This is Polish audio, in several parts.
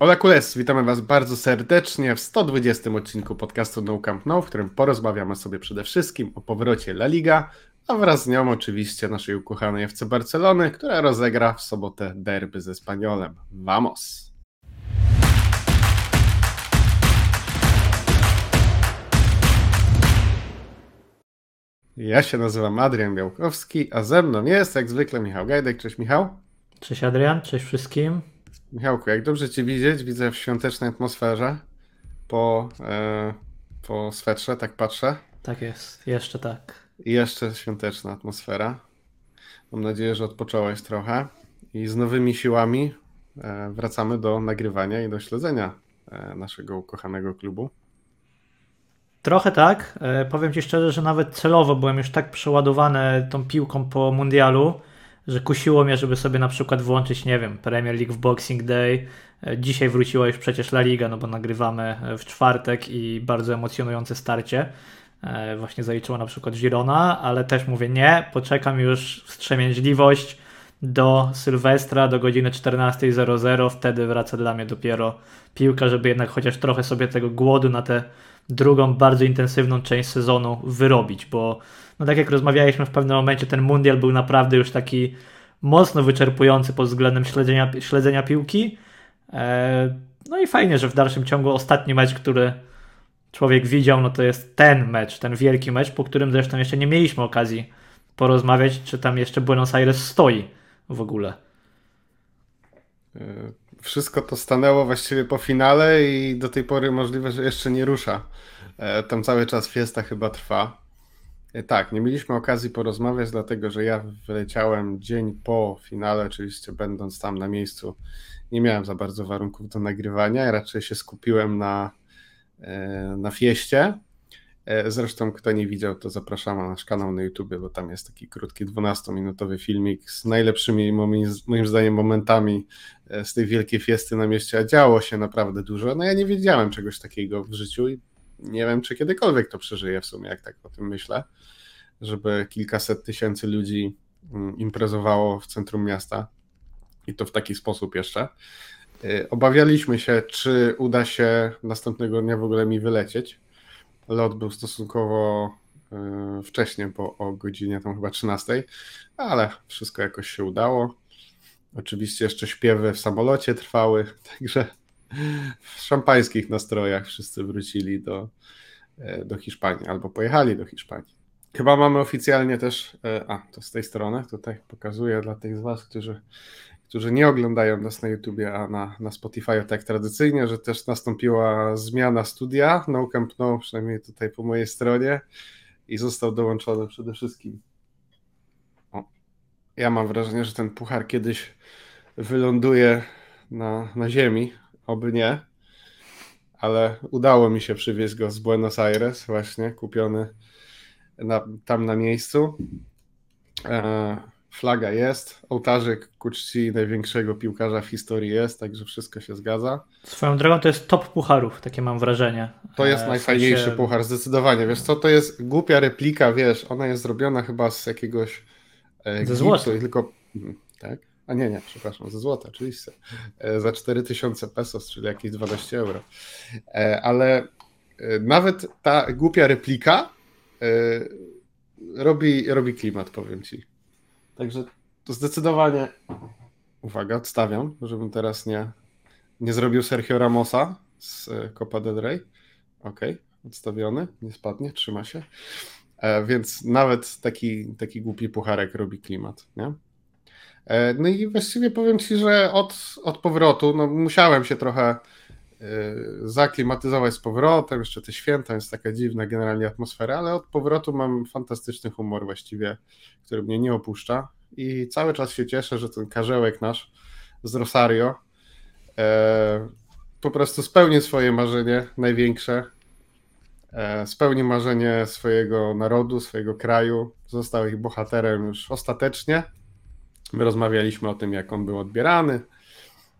Ola Kules, witamy Was bardzo serdecznie w 120 odcinku podcastu No Camp No, w którym porozmawiamy sobie przede wszystkim o powrocie La Liga, a wraz z nią oczywiście naszej ukochanej FC Barcelony, która rozegra w sobotę derby ze Spaniolem. Vamos! Ja się nazywam Adrian Białkowski, a ze mną jest jak zwykle Michał Gajdek. Cześć Michał. Cześć Adrian, cześć wszystkim. Michałku, jak dobrze Cię widzieć, widzę w świątecznej atmosferze po, e, po swetrze, tak patrzę. Tak jest, jeszcze tak. I jeszcze świąteczna atmosfera. Mam nadzieję, że odpocząłeś trochę i z nowymi siłami e, wracamy do nagrywania i do śledzenia e, naszego ukochanego klubu. Trochę tak. E, powiem Ci szczerze, że nawet celowo byłem już tak przeładowany tą piłką po mundialu, że kusiło mnie, żeby sobie na przykład włączyć, nie wiem, Premier League w Boxing Day. E, dzisiaj wróciła już przecież La Liga, no bo nagrywamy e, w czwartek i bardzo emocjonujące starcie. E, właśnie zaliczyło na przykład Girona, ale też mówię nie, poczekam już wstrzemięźliwość do Sylwestra, do godziny 14.00, wtedy wraca dla mnie dopiero piłka, żeby jednak chociaż trochę sobie tego głodu na tę drugą, bardzo intensywną część sezonu wyrobić, bo no tak jak rozmawialiśmy w pewnym momencie, ten mundial był naprawdę już taki mocno wyczerpujący pod względem śledzenia, śledzenia piłki. E, no i fajnie, że w dalszym ciągu ostatni mecz, który człowiek widział, no to jest ten mecz, ten wielki mecz, po którym zresztą jeszcze nie mieliśmy okazji porozmawiać, czy tam jeszcze Buenos Aires stoi w ogóle. E, wszystko to stanęło właściwie po finale i do tej pory możliwe, że jeszcze nie rusza. E, tam cały czas fiesta chyba trwa. E, tak, nie mieliśmy okazji porozmawiać, dlatego że ja wyleciałem dzień po finale, oczywiście będąc tam na miejscu, nie miałem za bardzo warunków do nagrywania, raczej się skupiłem na, e, na fieście. E, zresztą, kto nie widział, to zapraszam na nasz kanał na YouTube, bo tam jest taki krótki 12-minutowy filmik z najlepszymi, moim zdaniem, momentami z tej wielkiej fiesty na mieście, a działo się naprawdę dużo. No ja nie wiedziałem czegoś takiego w życiu i nie wiem, czy kiedykolwiek to przeżyję w sumie, jak tak o tym myślę, żeby kilkaset tysięcy ludzi mm, imprezowało w centrum miasta i to w taki sposób jeszcze. Y, obawialiśmy się, czy uda się następnego dnia w ogóle mi wylecieć. Lot był stosunkowo y, wcześnie, po o godzinie tam chyba 13, ale wszystko jakoś się udało. Oczywiście jeszcze śpiewy w samolocie trwały, także w szampańskich nastrojach wszyscy wrócili do, e, do Hiszpanii albo pojechali do Hiszpanii. Chyba mamy oficjalnie też, e, a to z tej strony, tutaj pokazuję dla tych z Was, którzy, którzy nie oglądają nas na YouTubie, a na, na Spotify tak tradycyjnie, że też nastąpiła zmiana studia, No Camp No, przynajmniej tutaj po mojej stronie i został dołączony przede wszystkim o, ja mam wrażenie, że ten puchar kiedyś wyląduje na, na ziemi, oby nie, ale udało mi się przywieźć go z Buenos Aires, właśnie kupiony na, tam na miejscu. E, flaga jest, ołtarzyk ku czci największego piłkarza w historii jest, także wszystko się zgadza. Swoją drogą to jest top pucharów, takie mam wrażenie. To jest e, najfajniejszy w sensie... puchar, zdecydowanie. Wiesz co, to jest głupia replika, wiesz, ona jest zrobiona chyba z jakiegoś e, Ze gipsu, tylko... Mhm, tak? A nie, nie, przepraszam, ze złota, oczywiście. E, za 4000 pesos, czyli jakieś 12 euro. E, ale e, nawet ta głupia replika robi, robi klimat, powiem ci. Także to zdecydowanie. Uwaga, odstawiam, żebym teraz nie, nie zrobił Sergio Ramosa z Copa del Rey. Ok, odstawiony, nie spadnie, trzyma się. Więc nawet taki, taki głupi pucharek robi klimat, nie? E, no i właściwie powiem Ci, że od, od powrotu, no musiałem się trochę e, zaklimatyzować z powrotem, jeszcze te święta, jest taka dziwna generalnie atmosfera, ale od powrotu mam fantastyczny humor właściwie, który mnie nie opuszcza i cały czas się cieszę, że ten karzełek nasz z Rosario e, po prostu spełni swoje marzenie największe, e, spełni marzenie swojego narodu, swojego kraju, został ich bohaterem już ostatecznie My rozmawialiśmy o tym, jak on był odbierany,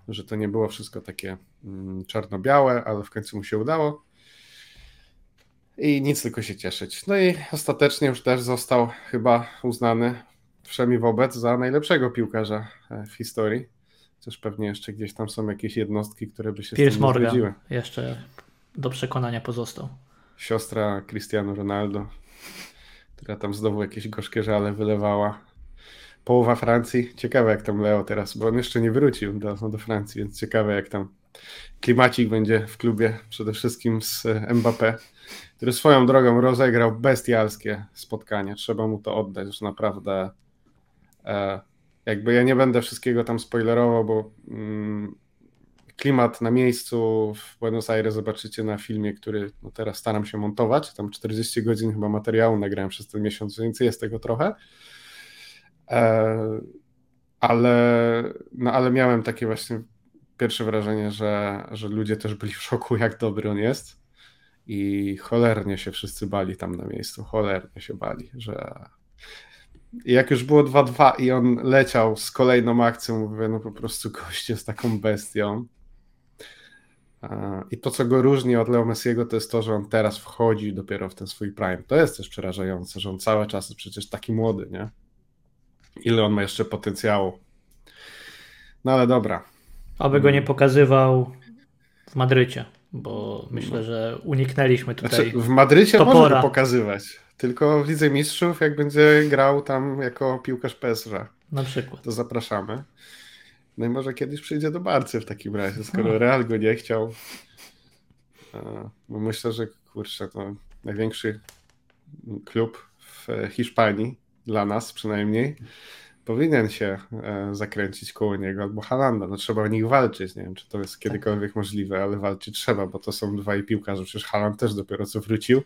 że to nie było wszystko takie mm, czarno-białe, ale w końcu mu się udało. I nic tylko się cieszyć. No i ostatecznie już też został chyba uznany wszemi wobec za najlepszego piłkarza e, w historii. Chociaż pewnie jeszcze gdzieś tam są jakieś jednostki, które by się Piers z tym jeszcze do przekonania pozostał. Siostra Cristiano Ronaldo, która tam znowu jakieś gorzkie żale wylewała. Połowa Francji. Ciekawe jak tam Leo teraz, bo on jeszcze nie wrócił do, do Francji, więc ciekawe jak tam klimacik będzie w klubie, przede wszystkim z e, Mbappé, który swoją drogą rozegrał bestialskie spotkanie. Trzeba mu to oddać, że naprawdę jakby ja nie będę wszystkiego tam spoilerował, bo mm, klimat na miejscu w Buenos Aires zobaczycie na filmie, który no teraz staram się montować. Tam 40 godzin chyba materiału nagrałem przez ten miesiąc, więc jest tego trochę. E, ale, no ale miałem takie właśnie pierwsze wrażenie, że, że ludzie też byli w szoku, jak dobry on jest. I cholernie się wszyscy bali tam na miejscu. Cholernie się bali, że. I jak już było 2-2 i on leciał z kolejną akcją, mówię, no po prostu goście z taką bestią. I to, co go różni od Leo Messiego, to jest to, że on teraz wchodzi dopiero w ten swój prime. To jest też przerażające, że on cały czas jest przecież taki młody, nie? Ile on ma jeszcze potencjału. No ale dobra. Aby go nie pokazywał w Madrycie, bo myślę, no. że uniknęliśmy tutaj. Znaczy, w Madrycie topora. może pokazywać, tylko w Lidze Mistrzów, jak będzie grał tam jako piłkarz PSG. Na przykład. To zapraszamy. No i może kiedyś przyjdzie do Barcy w takim razie, skoro no. Real go nie chciał. Bo myślę, że kurczę, to największy klub w Hiszpanii, dla nas przynajmniej, powinien się e, zakręcić koło niego albo Halanda. No trzeba o nich walczyć. Nie wiem, czy to jest kiedykolwiek tak. możliwe, ale walczyć trzeba, bo to są dwaj piłkarze. Przecież Haland też dopiero co wrócił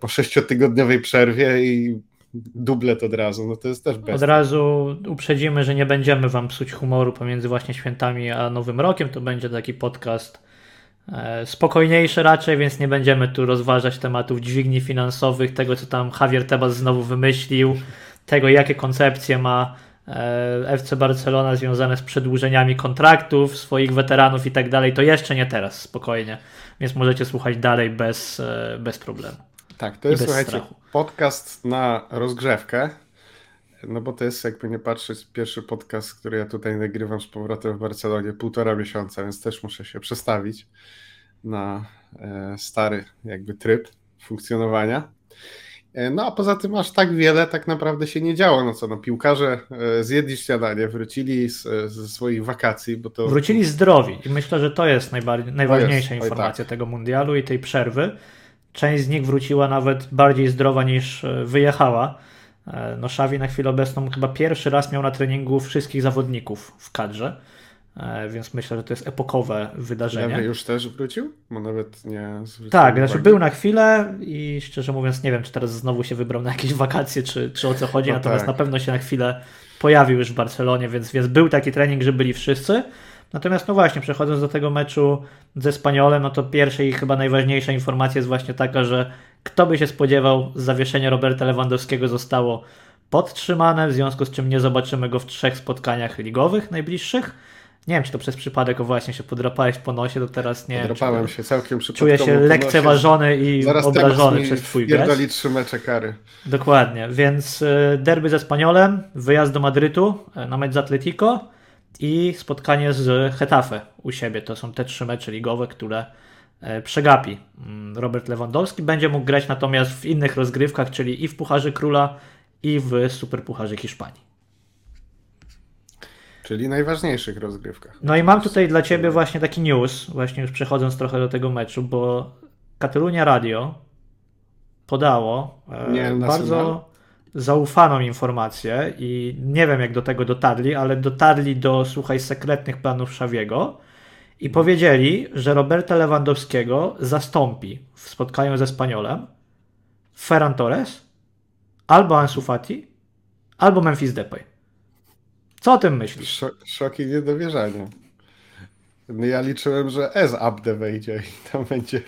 po sześciotygodniowej przerwie i dublet od razu, no to jest też bez. Od razu uprzedzimy, że nie będziemy wam psuć humoru pomiędzy właśnie świętami a Nowym Rokiem. To będzie taki podcast e, spokojniejszy raczej, więc nie będziemy tu rozważać tematów dźwigni finansowych, tego co tam Javier Tebas znowu wymyślił, tego jakie koncepcje ma e, FC Barcelona związane z przedłużeniami kontraktów swoich weteranów i tak dalej. To jeszcze nie teraz, spokojnie. Więc możecie słuchać dalej bez, e, bez problemu. Tak, to jest, słuchajcie, strachu. podcast na rozgrzewkę, no bo to jest, jakby nie patrzeć, pierwszy podcast, który ja tutaj nagrywam z powrotem w Barcelonie półtora miesiąca, więc też muszę się przestawić na e, stary jakby tryb funkcjonowania. E, no a poza tym aż tak wiele tak naprawdę się nie działo. No co, no piłkarze e, zjedli śniadanie, wrócili z, ze swoich wakacji, bo to... Wrócili zdrowi i myślę, że to jest najważniejsza jest, informacja tak. tego mundialu i tej przerwy Część z nich wróciła nawet bardziej zdrowa niż e, wyjechała. E, no Xavi na chwilę obecną chyba pierwszy raz miał na treningu wszystkich zawodników w kadrze, e, więc myślę, że to jest epokowe wydarzenie. Lewy już też wrócił? Bo nawet nie Tak, znaczy był na chwilę i szczerze mówiąc nie wiem, czy teraz znowu się wybrał na jakieś wakacje, czy, czy o co chodzi, no natomiast tak. na pewno się na chwilę pojawił już w Barcelonie, więc, więc był taki trening, że byli wszyscy. Natomiast no właśnie, przechodząc do tego meczu ze Spaniolem, no to pierwsza i chyba najważniejsza informacja jest właśnie taka, że kto by się spodziewał, zawieszenie Roberta Lewandowskiego zostało podtrzymane, w związku z czym nie zobaczymy go w trzech spotkaniach ligowych najbliższych. Nie wiem, czy to przez przypadek o właśnie się podrapałeś po nosie, to teraz nie Podrapałem się całkiem przypadkowo Czuję się lekceważony i Zaraz obrażony przez twój gest. trzy mecze kary. Dokładnie, więc y, derby ze Spaniolem, wyjazd do Madrytu y, na mecz z Atletico i spotkanie z Hetafe u siebie. To są te trzy mecze ligowe, które e, przegapi mm, Robert Lewandowski. Będzie mógł grać natomiast w innych rozgrywkach, czyli i w Pucharze Króla, i w Superpucharze Hiszpanii. Czyli najważniejszych rozgrywkach. No i mam tutaj dla Ciebie właśnie taki news, właśnie już przechodząc trochę do tego meczu, bo Katalunia Radio podało e, Nie, bardzo zaufaną informację i nie wiem jak do tego dotarli, ale dotarli do, słuchaj, sekretnych planów Szawiego i powiedzieli, że Roberta Lewandowskiego zastąpi w spotkaniu ze Spaniolem Ferran Torres, albo Ansu Fati, albo Memphis Depay. Co o tym myślisz? Szok, szok i niedowierzanie. No ja liczyłem, że Ez Abde wejdzie i tam będzie...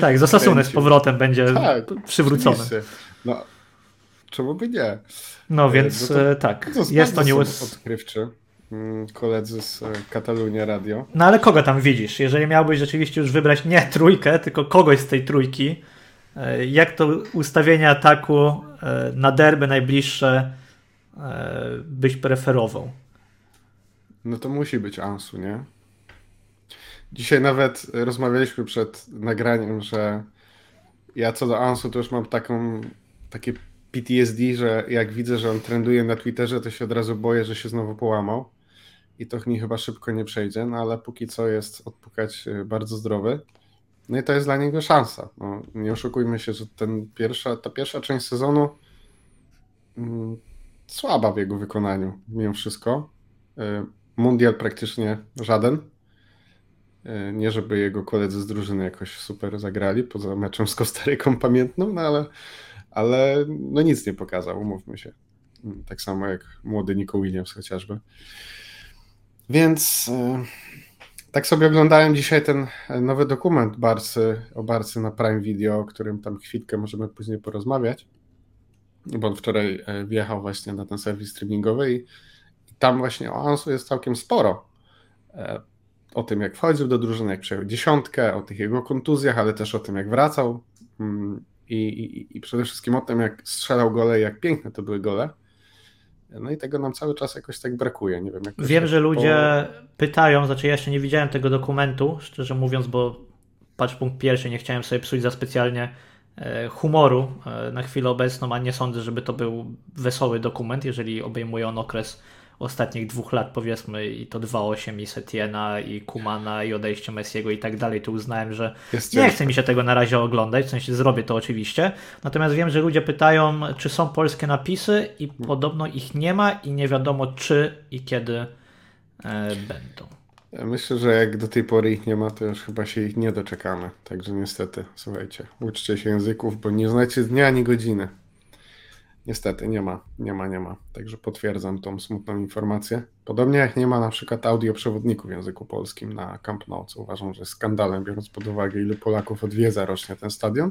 Tak, z Osasuny z powrotem będzie tak, przywrócony. No, czemu by nie? No e, więc no to, e, tak, to jest to news. Odkrywczy. Mm, koledzy z e, Katalunia Radio. No ale kogo tam widzisz? Jeżeli miałbyś rzeczywiście już wybrać nie trójkę, tylko kogoś z tej trójki, jak to ustawienie ataku na derby najbliższe byś preferował? No to musi być Ansu, nie? Dzisiaj nawet rozmawialiśmy przed nagraniem, że ja co do Ansu to już mam taką, takie PTSD, że jak widzę, że on trenduje na Twitterze, to się od razu boję, że się znowu połamał. I to mi chyba szybko nie przejdzie, no ale póki co jest odpukać y, bardzo zdrowy. No i to jest dla niego szansa. No, nie oszukujmy się, że ten pierwsza, ta pierwsza część sezonu mm, słaba w jego wykonaniu, mimo wszystko. Y, mundial praktycznie żaden. Y, nie, żeby jego koledzy z drużyny jakoś super zagrali, poza meczem z Kostaryką pamiętną, no ale, ale no nic nie pokazał, umówmy się. Mm, tak samo jak młody Nico Williams chociażby. Więc y, tak sobie oglądałem dzisiaj ten nowy dokument Barcy, o Barcy na Prime Video, o którym tam chwilkę możemy później porozmawiać, bo on wczoraj e, wjechał właśnie na ten serwis streamingowy i, i tam właśnie o Ansu jest całkiem sporo. E, o tym, jak wchodził do drużyny, jak przejął dziesiątkę, o tych jego kontuzjach, ale też o tym, jak wracał mm, i, i, i przede wszystkim o tym, jak strzelał gole jak piękne to były gole. No i tego nam cały czas jakoś tak brakuje. Nie wiem, Wiem, że ludzie po... pytają, znaczy ja jeszcze nie widziałem tego dokumentu, szczerze mówiąc, bo patrz punkt pierwszy, nie chciałem sobie psuć za specjalnie e, humoru e, na chwilę obecną, a nie sądzę, żeby to był wesoły dokument, jeżeli obejmuje on okres ostatnich dwóch lat, powiedzmy, i to 2.8 i Setiena, i Kumana, i odejście Messiego i tak dalej, to uznałem, że Jest nie chce mi się tego na razie oglądać, w sensie zrobię to oczywiście. Natomiast wiem, że ludzie pytają, czy są polskie napisy, i podobno ich nie ma, i nie wiadomo, czy i kiedy e, będą. Ja myślę, że jak do tej pory ich nie ma, to już chyba się ich nie doczekamy. Także niestety, słuchajcie, uczcie się języków, bo nie znacie dnia ani godziny. Niestety nie ma, nie ma, nie ma. Także potwierdzam tą smutną informację. Podobnie jak nie ma na przykład audioprzewodników w języku polskim na Camp Nou, co uważam, że jest skandalem, biorąc pod uwagę, ile Polaków odwiedza rocznie ten stadion.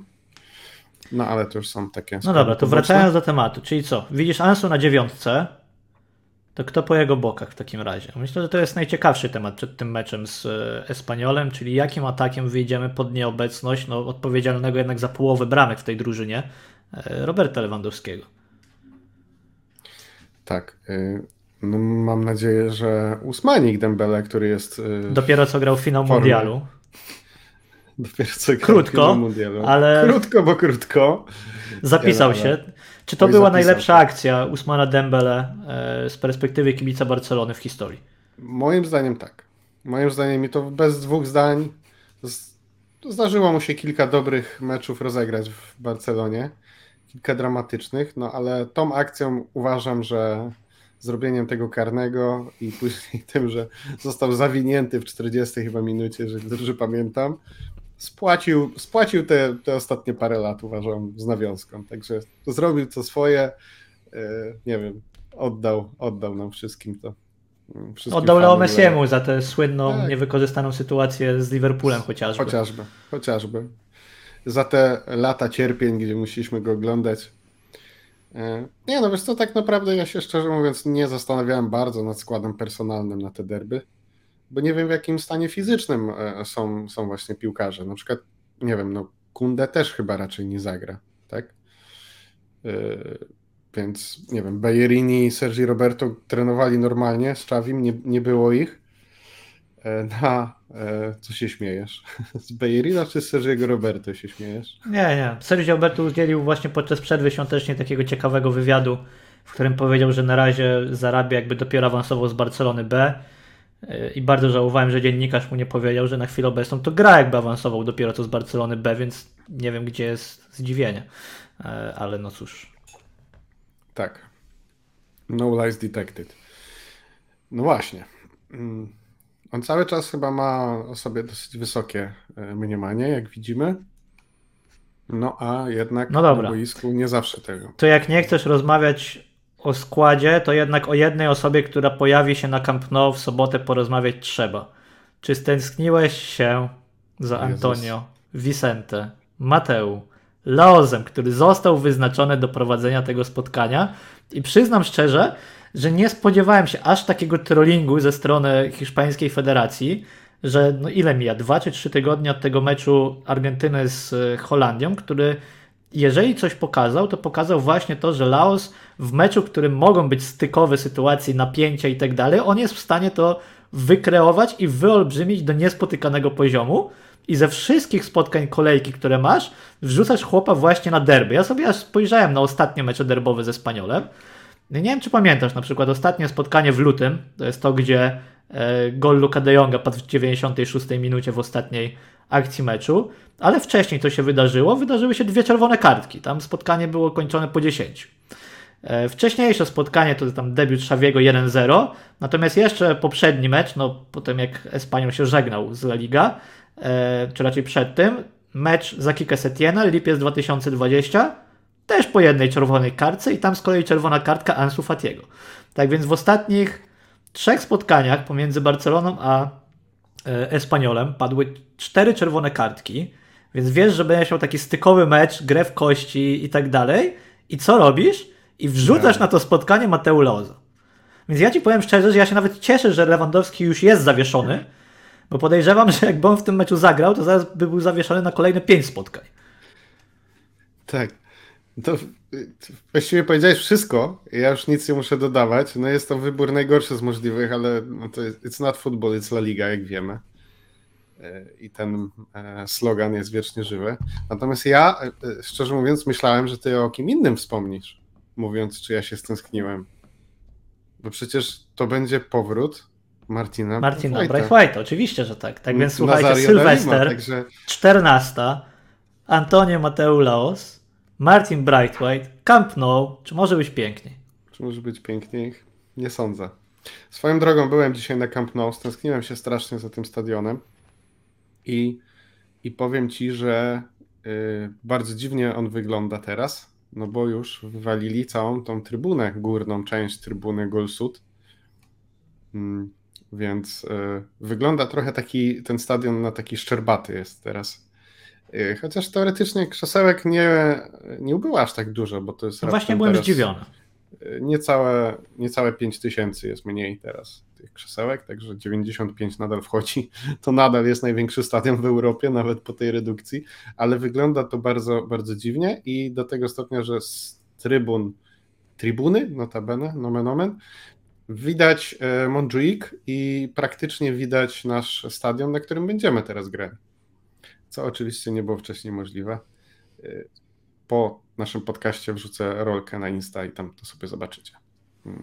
No ale to już są takie. No dobra, to wracając do tematu, czyli co? Widzisz Ansu na dziewiątce, to kto po jego bokach w takim razie? Myślę, że to jest najciekawszy temat przed tym meczem z e, Espaniolem, czyli jakim atakiem wyjdziemy pod nieobecność no, odpowiedzialnego jednak za połowę bramek w tej drużynie e, Roberta Lewandowskiego. Tak. Y, no, mam nadzieję, że Usmanik Dembele, który jest. Y, Dopiero co grał finał formie. mundialu. Dopiero co grał krótko, mundialu. ale. Krótko, bo krótko. Zapisał ale... się. Czy to była najlepsza akcja Usmana Dembele e, z perspektywy kibica Barcelony w historii? Moim zdaniem tak. Moim zdaniem i to bez dwóch zdań. Zdarzyło mu się kilka dobrych meczów rozegrać w Barcelonie kilka dramatycznych, no ale tą akcją uważam, że zrobieniem tego karnego i później tym, że został zawinięty w 40 chyba minucie, jeżeli dobrze pamiętam, spłacił, spłacił te, te ostatnie parę lat, uważam, z nawiązką. Także zrobił to swoje, e, nie wiem, oddał, oddał nam wszystkim to. Mm, oddał Leo Messiemu za tę słynną, tak. niewykorzystaną sytuację z Liverpoolem chociażby. Chociażby, chociażby za te lata cierpień, gdzie musieliśmy go oglądać. E, nie no, wiesz co, tak naprawdę ja się szczerze mówiąc nie zastanawiałem bardzo nad składem personalnym na te derby, bo nie wiem w jakim stanie fizycznym e, są, są właśnie piłkarze. Na przykład, nie wiem, no Kunde też chyba raczej nie zagra, tak? E, więc nie wiem, Bayerini i Sergi Roberto trenowali normalnie z Czawim, nie, nie było ich. Na E, co się śmiejesz? Z Bejrina czy z Sergiego Roberto się śmiejesz? Nie, nie. Sergio Roberto udzielił właśnie podczas przerwy świątecznej takiego ciekawego wywiadu, w którym powiedział, że na razie zarabia jakby dopiero awansował z Barcelony B e, i bardzo żałowałem, że dziennikarz mu nie powiedział, że na chwilę obecną to gra jakby awansował dopiero co z Barcelony B, więc nie wiem gdzie jest zdziwienie, e, ale no cóż. Tak. No lies detected. No właśnie. On cały czas chyba ma o sobie dosyć wysokie e, mniemanie, jak widzimy. No a jednak no dobra. na boisku nie zawsze tego. To jak nie chcesz rozmawiać o składzie, to jednak o jednej osobie, która pojawi się na Camp Nou w sobotę porozmawiać trzeba. Czy stęskniłeś się za Antonio, Jezus. Vicente, Mateu, Laozem, który został wyznaczony do prowadzenia tego spotkania i przyznam szczerze, że nie spodziewałem się aż takiego trollingu ze strony hiszpańskiej federacji, że no ile mija, dwa czy trzy tygodnie od tego meczu Argentyny z e, Holandią, który jeżeli coś pokazał, to pokazał właśnie to, że Laos w meczu, w którym mogą być stykowe sytuacje, napięcia i tak dalej, on jest w stanie to wykreować i wyolbrzymić do niespotykanego poziomu. I ze wszystkich spotkań kolejki, które masz, wrzucasz chłopa właśnie na derby. Ja sobie aż spojrzałem na ostatnie mecze derbowe ze Spaniolem. Nie wiem, czy pamiętasz, na przykład ostatnie spotkanie w lutym, to jest to, gdzie e, gol Luka de Jonga padł w 96 minucie w ostatniej akcji meczu, ale wcześniej to się wydarzyło, wydarzyły się dwie czerwone kartki, tam spotkanie było kończone po 10. E, wcześniejsze spotkanie to tam debiut Szawiego 1-0, natomiast jeszcze poprzedni mecz, no potem jak Espaniol się żegnał z La Liga, e, czy raczej przed tym, mecz za Kike Setiena, lipiec 2020, też po jednej czerwonej kartce i tam z kolei czerwona kartka Ansu Fatiego. Tak więc w ostatnich trzech spotkaniach pomiędzy Barceloną a e, Espaniolem padły cztery czerwone kartki, więc wiesz, że będziesz miał taki stykowy mecz, grę w kości i tak dalej. I co robisz? I wrzucasz tak. na to spotkanie Mateu Leoza. Więc ja ci powiem szczerze, że ja się nawet cieszę, że Lewandowski już jest zawieszony, bo podejrzewam, że jakby on w tym meczu zagrał, to zaraz by był zawieszony na kolejne pięć spotkań. Tak. To właściwie powiedziałeś wszystko. Ja już nic nie muszę dodawać. No jest to wybór najgorszy z możliwych, ale no to jest, it's not football, it's La Liga, jak wiemy. E, I ten e, slogan jest wiecznie żywy. Natomiast ja, e, szczerze mówiąc, myślałem, że ty o kim innym wspomnisz, mówiąc, czy ja się stęskniłem. Bo przecież to będzie powrót Martina Martina White, oczywiście, że tak. Tak więc słuchajcie, Sylwester, także... 14, Antonio Mateu Laos, Martin Brightwhite, Camp Nou, czy może być piękniej? Czy może być piękniej? Nie sądzę. Swoją drogą byłem dzisiaj na Camp Nou, stęskniłem się strasznie za tym stadionem i, i powiem Ci, że y, bardzo dziwnie on wygląda teraz, no bo już wywalili całą tą trybunę, górną część trybuny Golsud, mm, więc y, wygląda trochę taki, ten stadion na taki szczerbaty jest teraz. Y, chociaż teoretycznie krzesełek nie, nie było aż tak dużo, bo to jest. No właśnie byłem zdziwiony. Y, niecałe, niecałe 5 tysięcy jest mniej teraz tych krzesełek, także 95 nadal wchodzi. To nadal jest największy stadion w Europie, nawet po tej redukcji, ale wygląda to bardzo, bardzo dziwnie i do tego stopnia, że z trybun, trybuny, notabene, nomen omen, widać y, Montjuic i praktycznie widać nasz stadion, na którym będziemy teraz grać co oczywiście nie było wcześniej możliwe. Y, po naszym podcaście wrzucę rolkę na Insta i tam to sobie zobaczycie. Mm.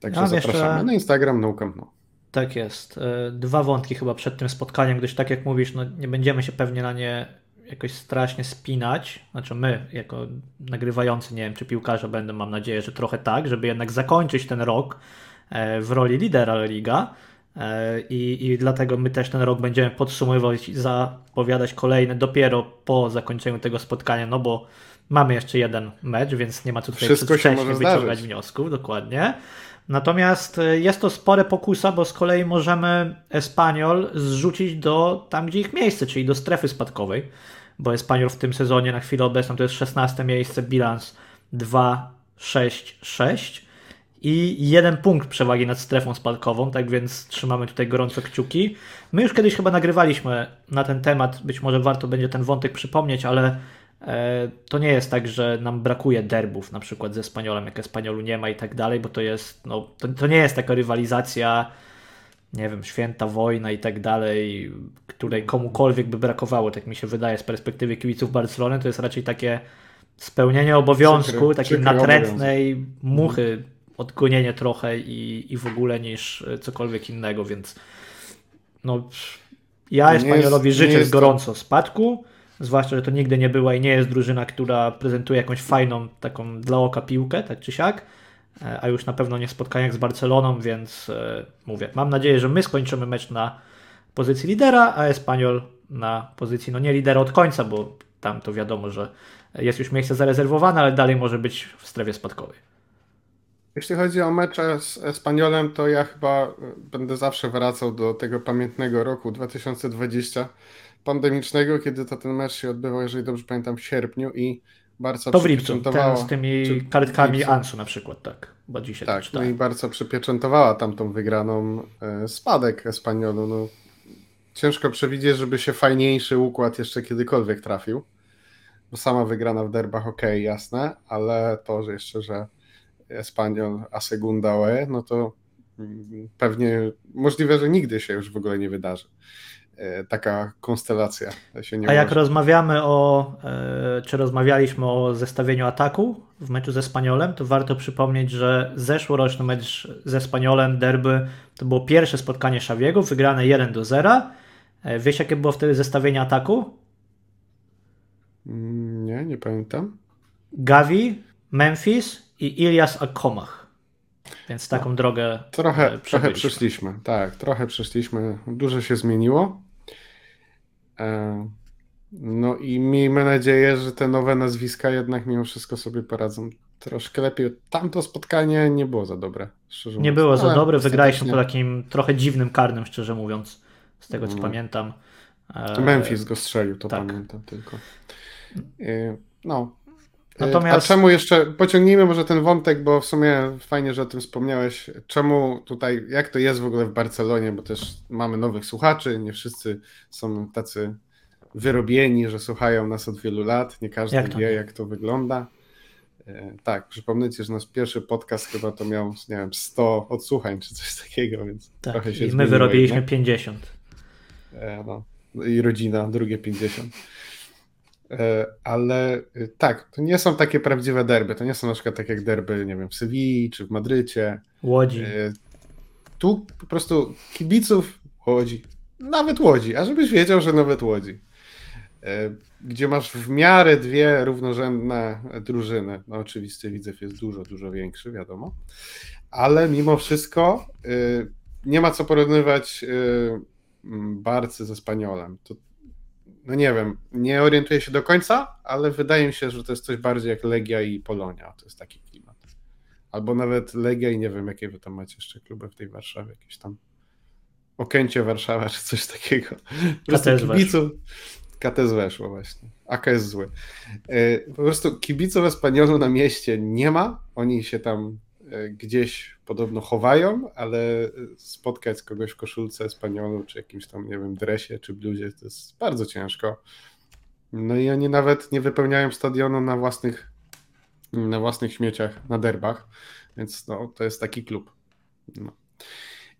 Także ja zapraszamy jeszcze... na Instagram Naukę. No. Tak jest. Y, dwa wątki chyba przed tym spotkaniem, gdyż tak jak mówisz, no nie będziemy się pewnie na nie jakoś strasznie spinać. Znaczy my, jako nagrywający, nie wiem, czy piłkarze będą, mam nadzieję, że trochę tak, żeby jednak zakończyć ten rok e, w roli lidera Liga E, I, I dlatego my też ten rok będziemy podsumowywać i zapowiadać kolejne dopiero po zakończeniu tego spotkania, no bo mamy jeszcze jeden mecz, więc nie ma co tutaj Wszystko wcześniej wyciągać zdarzyć. wniosków, dokładnie. Natomiast e, jest to spore pokusa, bo z kolei możemy Espaniol zrzucić do tam, gdzie ich miejsce, czyli do strefy spadkowej, bo Espaniol w tym sezonie na chwilę obecną to jest 16 miejsce, bilans 2-6-6 i jeden punkt przewagi nad strefą spadkową, tak więc trzymamy tutaj gorąco kciuki. My już kiedyś chyba nagrywaliśmy na ten temat, być może warto będzie ten wątek przypomnieć, ale e, to nie jest tak, że nam brakuje derbów, na przykład ze Spaniolem, jak Espaniolu nie ma i tak dalej, bo to jest, no, to, to nie jest taka rywalizacja, nie wiem, święta wojna i tak dalej, której komukolwiek by brakowało, tak mi się wydaje z perspektywy kibiców Barcelony, to jest raczej takie spełnienie obowiązku, przykry, takiej natrętnej obowiązek. muchy odgonienie trochę i, i w ogóle niż cokolwiek innego, więc no ja Espaniolowi życzę gorąco to... spadku, zwłaszcza, że to nigdy nie była i nie jest drużyna, która prezentuje jakąś fajną taką dla oka piłkę, tak czy siak, e, a już na pewno nie w spotkaniach z Barceloną, więc e, mówię, mam nadzieję, że my skończymy mecz na pozycji lidera, a Espanyol na pozycji, no nie lidera od końca, bo tam to wiadomo, że jest już miejsce zarezerwowane, ale dalej może być w strefie spadkowej. Jeśli chodzi o mecze z Espaniolem, to ja chyba e, będę zawsze wracał do tego pamiętnego roku 2020 pandemicznego, kiedy to ten mecz się odbywał, jeżeli dobrze pamiętam, w sierpniu i bardzo to w lipcu, ten z tymi czy, kartkami Ansu na przykład, tak. Bo dzisiaj tak, no i bardzo przypieczętowała tamtą wygraną e, spadek Espaniolu. No, ciężko przewidzieć, żeby się fajniejszy układ jeszcze kiedykolwiek trafił. bo sama wygrana w derbach, ok, jasne, ale to, że jeszcze, że Espanyol a segunda OE, no to mm, pewnie możliwe, że nigdy się już w ogóle nie wydarzy. E, taka konstelacja się nie A jak rozmawiamy o, e, czy rozmawialiśmy o zestawieniu ataku w meczu ze Spaniolem, to warto przypomnieć, że zeszłoroczny mecz ze Spaniolem, derby, to było pierwsze spotkanie Xaviego, wygrane 1 do 0. E, wiesz, jakie było wtedy zestawienie ataku? Mm, nie, nie pamiętam. Gavi, Memphis i Ilias Akomach. Więc taką no, drogę. Trochę, trochę przeszliśmy, tak, trochę przeszliśmy. Dużo się zmieniło. E, no i miejmy nadzieję, że te nowe nazwiska jednak mimo wszystko sobie poradzą troszkę lepiej. Tamto spotkanie nie było za dobre, szczerze mówiąc. Nie było za dobre, wygraliśmy po takim trochę dziwnym karnym, szczerze mówiąc, z tego co no. pamiętam. To Memphis go strzelił, to tak. pamiętam tylko. E, no. Natomiast... A czemu jeszcze, pociągnijmy może ten wątek, bo w sumie fajnie, że o tym wspomniałeś. Czemu tutaj, jak to jest w ogóle w Barcelonie, bo też mamy nowych słuchaczy, nie wszyscy są tacy wyrobieni, że słuchają nas od wielu lat, nie każdy jak wie, jak to wygląda. E, tak, przypomnę ci, że nasz pierwszy podcast chyba to miał, nie wiem, 100 odsłuchań czy coś takiego, więc tak, trochę się I my wyrobiliśmy jednak. 50. E, no. I rodzina, drugie 50. E, ale y, tak, to nie są takie prawdziwe derby. To nie są na przykład tak jak derby, nie wiem, w Sewilli czy w Madrycie. Łodzi. Tu po prostu kibiców Łodzi. Nawet Łodzi, a żebyś wiedział, że nawet Łodzi. E, gdzie masz w miarę dwie równorzędne drużyny. No oczywiście Widzew jest dużo, dużo większy, wiadomo. Ale mimo wszystko y, nie ma co porównywać y, Barcy ze Spaniolem. To, no nie wiem, nie orientuję się do końca, ale wydaje mi się, że to jest coś bardziej jak Legia i Polonia. To jest taki klimat. Albo nawet Legia i nie wiem, jakie wy tam macie jeszcze kluby w tej Warszawie, jakieś tam Okęcie Warszawa czy coś takiego. Po prostu kibiców, KTS weszło właśnie. AKS zły. E, po prostu kibiców Espaniolu na mieście nie ma. Oni się tam gdzieś podobno chowają, ale spotkać kogoś w koszulce Espaniolu, czy jakimś tam, nie wiem, dresie, czy bluzie, to jest bardzo ciężko. No i oni nawet nie wypełniają stadionu na własnych, na własnych śmieciach, na derbach, więc no, to jest taki klub. No.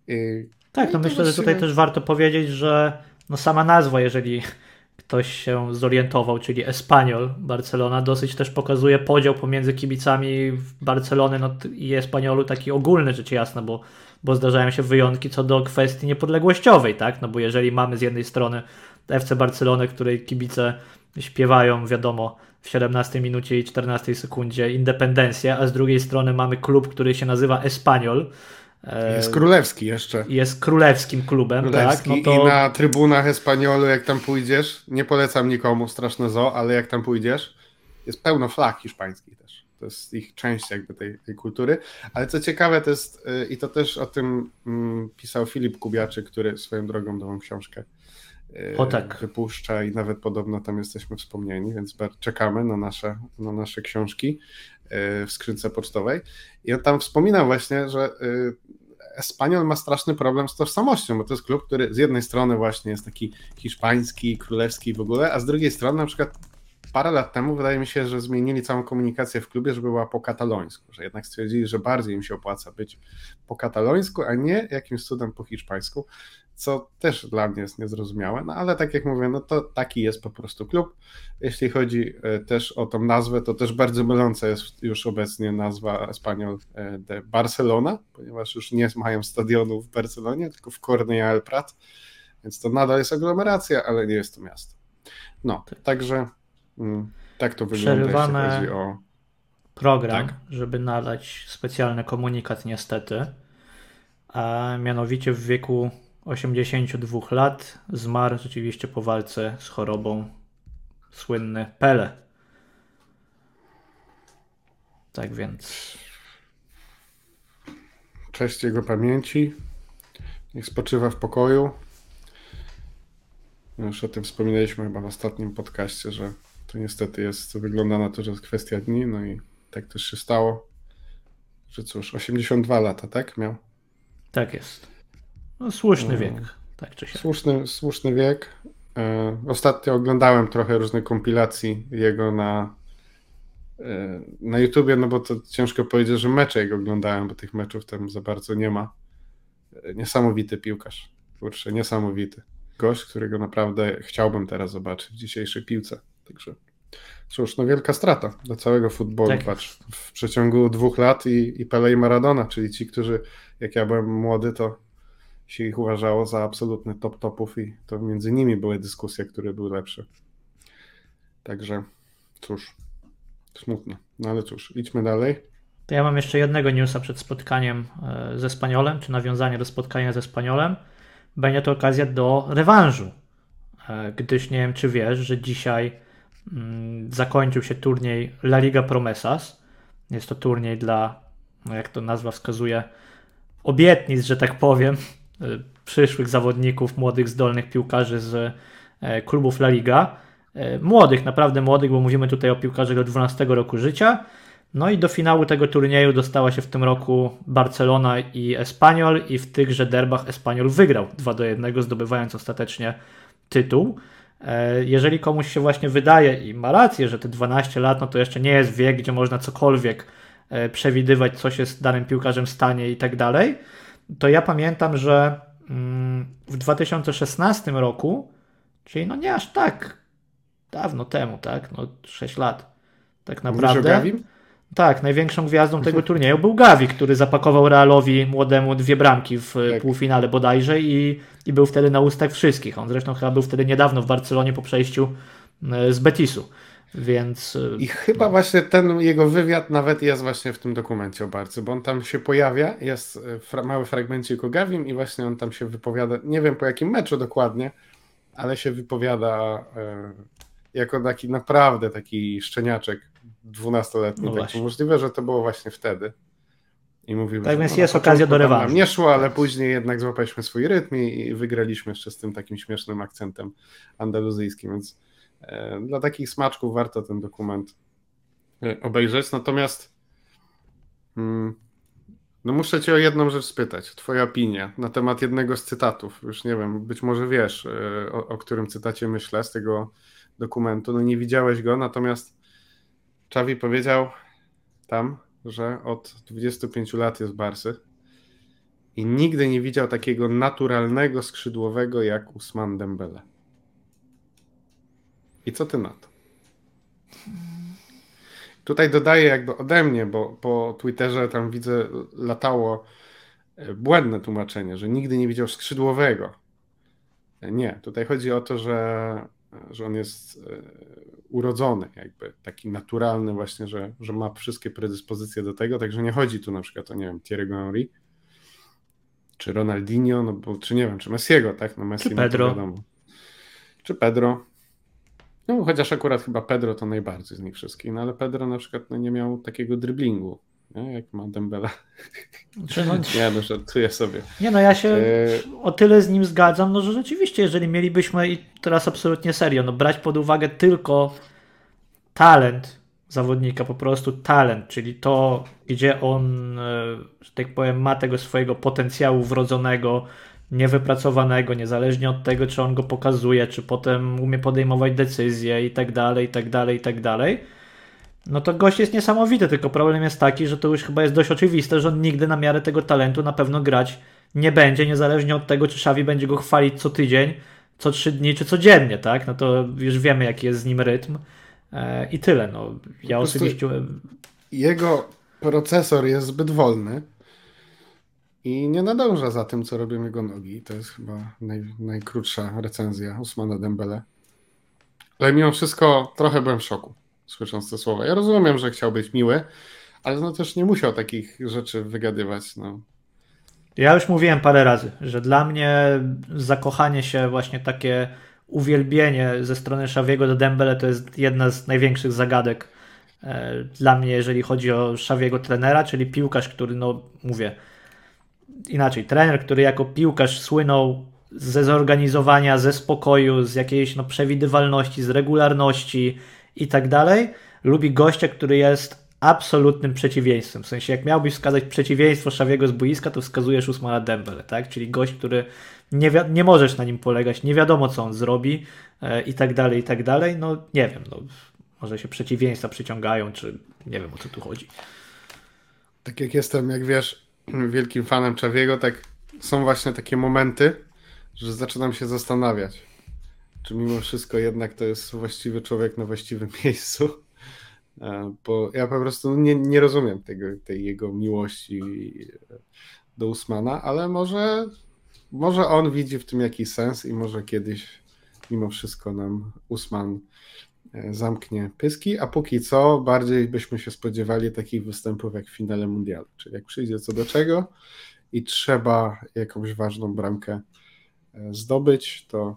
I, tak, no myślę, że tutaj też warto powiedzieć, że no sama nazwa, jeżeli ktoś się zorientował, czyli Espanyol Barcelona, dosyć też pokazuje podział pomiędzy kibicami Barcelony no, i Espanyolu taki ogólny, rzecz jasna, bo, bo zdarzają się wyjątki co do kwestii niepodległościowej, tak? No bo jeżeli mamy z jednej strony FC Barcelonę, której kibice śpiewają, wiadomo, w 17 minucie i 14 sekundzie independencję, a z drugiej strony mamy klub, który się nazywa Espanyol, jest królewski jeszcze. Jest królewskim klubem, królewski. tak. No to... I na trybunach Espaniolu, jak tam pójdziesz, nie polecam nikomu, straszne zo, ale jak tam pójdziesz, jest pełno flag hiszpańskich też. To jest ich część jakby tej, tej kultury. Ale co ciekawe, to jest, y, i to też o tym mm, pisał Filip Kubiaczy, który swoją drogą nową książkę y, o, tak. wypuszcza i nawet podobno tam jesteśmy wspomnieni, więc czekamy na nasze, na nasze książki. Y, w skrzynce pocztowej. I on tam wspominał właśnie, że y, Espanyol ma straszny problem z tożsamością, bo to jest klub, który z jednej strony właśnie jest taki hiszpański, królewski w ogóle, a z drugiej strony na przykład parę lat temu wydaje mi się, że zmienili całą komunikację w klubie, żeby była po katalońsku, że jednak stwierdzili, że bardziej im się opłaca być po katalońsku, a nie jakimś cudem po hiszpańsku co też dla mnie jest niezrozumiałe, no ale tak jak mówię, no to taki jest po prostu klub. Jeśli chodzi e, też o tą nazwę, to też bardzo myląca jest już obecnie nazwa Espanyol e, de Barcelona, ponieważ już nie mają stadionu w Barcelonie, tylko w Cornellà el Prat, więc to nadal jest aglomeracja, ale nie jest to miasto. No, także mm, tak to wygląda, Przerywamy jeśli chodzi o program, tak? żeby nadać specjalny komunikat niestety, a mianowicie w wieku 82 lat, zmarł rzeczywiście po walce z chorobą słynny Pele. Tak więc. Cześć jego pamięci. Niech spoczywa w pokoju. Już o tym wspominaliśmy chyba w ostatnim podcaście, że to niestety jest, wygląda na to, że jest kwestia dni, no i tak też się stało, że cóż, 82 lata, tak miał? Tak jest. No, słuszny wiek, tak czy się. Słuszny, słuszny wiek. E, ostatnio oglądałem trochę różnych kompilacji jego na, e, na YouTubie, no bo to ciężko powiedzieć, że mecze jego oglądałem, bo tych meczów tam za bardzo nie ma. E, niesamowity piłkarz. Kurczę, niesamowity. Gość, którego naprawdę chciałbym teraz zobaczyć w dzisiejszej piłce. Także cóż, no wielka strata dla całego futbolu. Tak. Patrz, w przeciągu dwóch lat i, i Pele i Maradona, czyli ci, którzy, jak ja byłem młody, to się ich uważało za absolutny top topów i to między nimi były dyskusje, które były lepsze. Także cóż, smutno. No ale cóż, idźmy dalej. To ja mam jeszcze jednego newsa przed spotkaniem e, ze Spaniolem, czy nawiązanie do spotkania ze Spaniolem. Będzie to okazja do rewanżu, e, gdyż nie wiem, czy wiesz, że dzisiaj mm, zakończył się turniej La Liga Promesas. Jest to turniej dla, no jak to nazwa wskazuje, obietnic, że tak powiem, przyszłych zawodników, młodych, zdolnych piłkarzy z klubów La Liga. Młodych, naprawdę młodych, bo mówimy tutaj o piłkarzach do 12 roku życia no i do finału tego turnieju dostała się w tym roku Barcelona i Espanyol i w tychże derbach Espanyol wygrał 2 do 1, zdobywając ostatecznie tytuł. E, jeżeli komuś się właśnie wydaje i ma rację, że te 12 lat no to jeszcze nie jest wiek, gdzie można cokolwiek e, przewidywać, co się z danym piłkarzem stanie i tak dalej, to ja pamiętam, że mm, w 2016 roku, czyli no nie aż tak dawno temu, tak, no 6 lat tak naprawdę. Tak, największą gwiazdą tego turnieju był Gavi, który zapakował Realowi młodemu dwie bramki w tak. półfinale bodajże i, i był wtedy na ustach wszystkich. On zresztą chyba był wtedy niedawno w Barcelonie po przejściu e, z Betisu. Więc. E, I chyba no. właśnie ten jego wywiad nawet jest właśnie w tym dokumencie o Barcy, bo on tam się pojawia, jest e, fra mały fragmencik o i właśnie on tam się wypowiada, nie wiem po jakim meczu dokładnie, ale się wypowiada e, jako taki naprawdę taki szczeniaczek dwunastoletni. No tak możliwe, że to było właśnie wtedy. I mówił, tak więc no, jest okazja do rewanżu. Nie szło, ale później jednak złapaliśmy swój rytm i wygraliśmy jeszcze z tym takim śmiesznym akcentem andaluzyjskim, więc dla takich smaczków warto ten dokument e, obejrzeć. Natomiast mm, no muszę cię o jedną rzecz spytać. Twoja opinia na temat jednego z cytatów. Już nie wiem, być może wiesz, e, o, o którym cytacie myślę z tego dokumentu. No nie widziałeś go, natomiast Czawi powiedział tam, że od 25 lat jest Barsy i nigdy nie widział takiego naturalnego skrzydłowego jak Usman Dembele. I co ty na to? Tutaj dodaję jakby ode mnie, bo po Twitterze tam widzę latało e, błędne tłumaczenie, że nigdy nie widział skrzydłowego. Nie, tutaj chodzi o to, że, że on jest e, urodzony, jakby taki naturalny właśnie, że, że ma wszystkie predyspozycje do tego, także nie chodzi tu na przykład o, nie wiem, Thierry'ego Henry, czy Ronaldinho, no bo, czy nie wiem, czy Messiego, tak? No Messi, czy Pedro. No wiadomo. Czy Pedro. No chociaż akurat chyba Pedro to najbardziej z nich wszystkich, no ale Pedro na przykład no, nie miał takiego driblingu, nie? jak ma Dembele. Czy no... nie, no żartuję sobie. Nie no, ja się e... o tyle z nim zgadzam, no że rzeczywiście, jeżeli mielibyśmy i teraz absolutnie serio, no brać pod uwagę tylko talent zawodnika, po prostu talent, czyli to, gdzie on, e, że tak powiem, ma tego swojego potencjału wrodzonego, niewypracowanego, niezależnie od tego, czy on go pokazuje, czy potem umie podejmować decyzje i tak dalej, i tak dalej, i tak dalej no to gość jest niesamowity, tylko problem jest taki, że to już chyba jest dość oczywiste, że on nigdy na miarę tego talentu na pewno grać nie będzie, niezależnie od tego, czy Xavi będzie go chwalić co tydzień, co trzy dni, czy codziennie, tak? No to już wiemy, jaki jest z nim rytm e, i tyle. No, ja osobiście... Jego procesor jest zbyt wolny i nie nadąża za tym, co robią jego nogi. To jest chyba naj, najkrótsza recenzja Usmana Dembele. Ale mimo wszystko trochę byłem w szoku słysząc te słowa. Ja rozumiem, że chciał być miły, ale no też nie musiał takich rzeczy wygadywać. No. Ja już mówiłem parę razy, że dla mnie zakochanie się, właśnie takie uwielbienie ze strony Szawiego do Dembele to jest jedna z największych zagadek e, dla mnie, jeżeli chodzi o Szawiego trenera, czyli piłkarz, który, no mówię inaczej, trener, który jako piłkarz słynął ze zorganizowania, ze spokoju, z jakiejś no, przewidywalności, z regularności, i tak dalej. Lubi gościa, który jest absolutnym przeciwieństwem. W sensie, jak miałbyś wskazać przeciwieństwo Szawiego z boiska, to wskazujesz Usmana Dembele, tak? Czyli gość, który nie, nie możesz na nim polegać, nie wiadomo co on zrobi e, i tak dalej, i tak dalej. No nie wiem, no, może się przeciwieństwa przyciągają, czy nie wiem o co tu chodzi. Tak jak jestem, jak wiesz, wielkim fanem Czawiego, tak są właśnie takie momenty, że zaczynam się zastanawiać, czy mimo wszystko jednak to jest właściwy człowiek na właściwym miejscu. E, bo ja po prostu nie, nie rozumiem tego, tej jego miłości do Usmana, ale może, może on widzi w tym jakiś sens i może kiedyś mimo wszystko nam Usman e, zamknie pyski, a póki co bardziej byśmy się spodziewali takich występów jak w finale mundialu, czyli jak przyjdzie co do czego i trzeba jakąś ważną bramkę e, zdobyć, to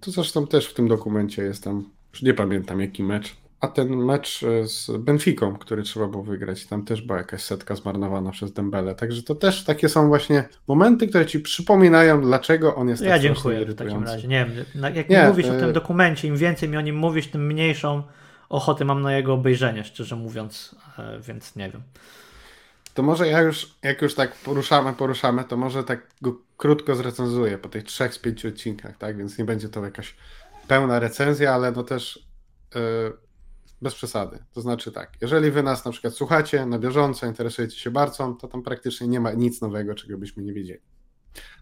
tu zresztą też w tym dokumencie jest tam, już nie pamiętam jaki mecz, a ten mecz e, z Benficą, który trzeba było wygrać, tam też była jakaś setka zmarnowana przez Dembele. Także to też takie są właśnie momenty, które ci przypominają, dlaczego on jest ja tak dziękuję w takim razie. Nie wiem, jak nie, mówisz e... o tym dokumencie, im więcej mi o nim mówisz, tym mniejszą ochotę mam na jego obejrzenie, szczerze mówiąc, e, więc nie wiem. To może ja już, jak już tak poruszamy, poruszamy, to może tak go krótko zrecenzuję po tych trzech z pięciu odcinkach, tak? Więc nie będzie to jakaś pełna recenzja, ale no też. Yy bez przesady. To znaczy tak, jeżeli wy nas na przykład słuchacie na bieżąco, interesujecie się bardzo, to tam praktycznie nie ma nic nowego, czego byśmy nie wiedzieli.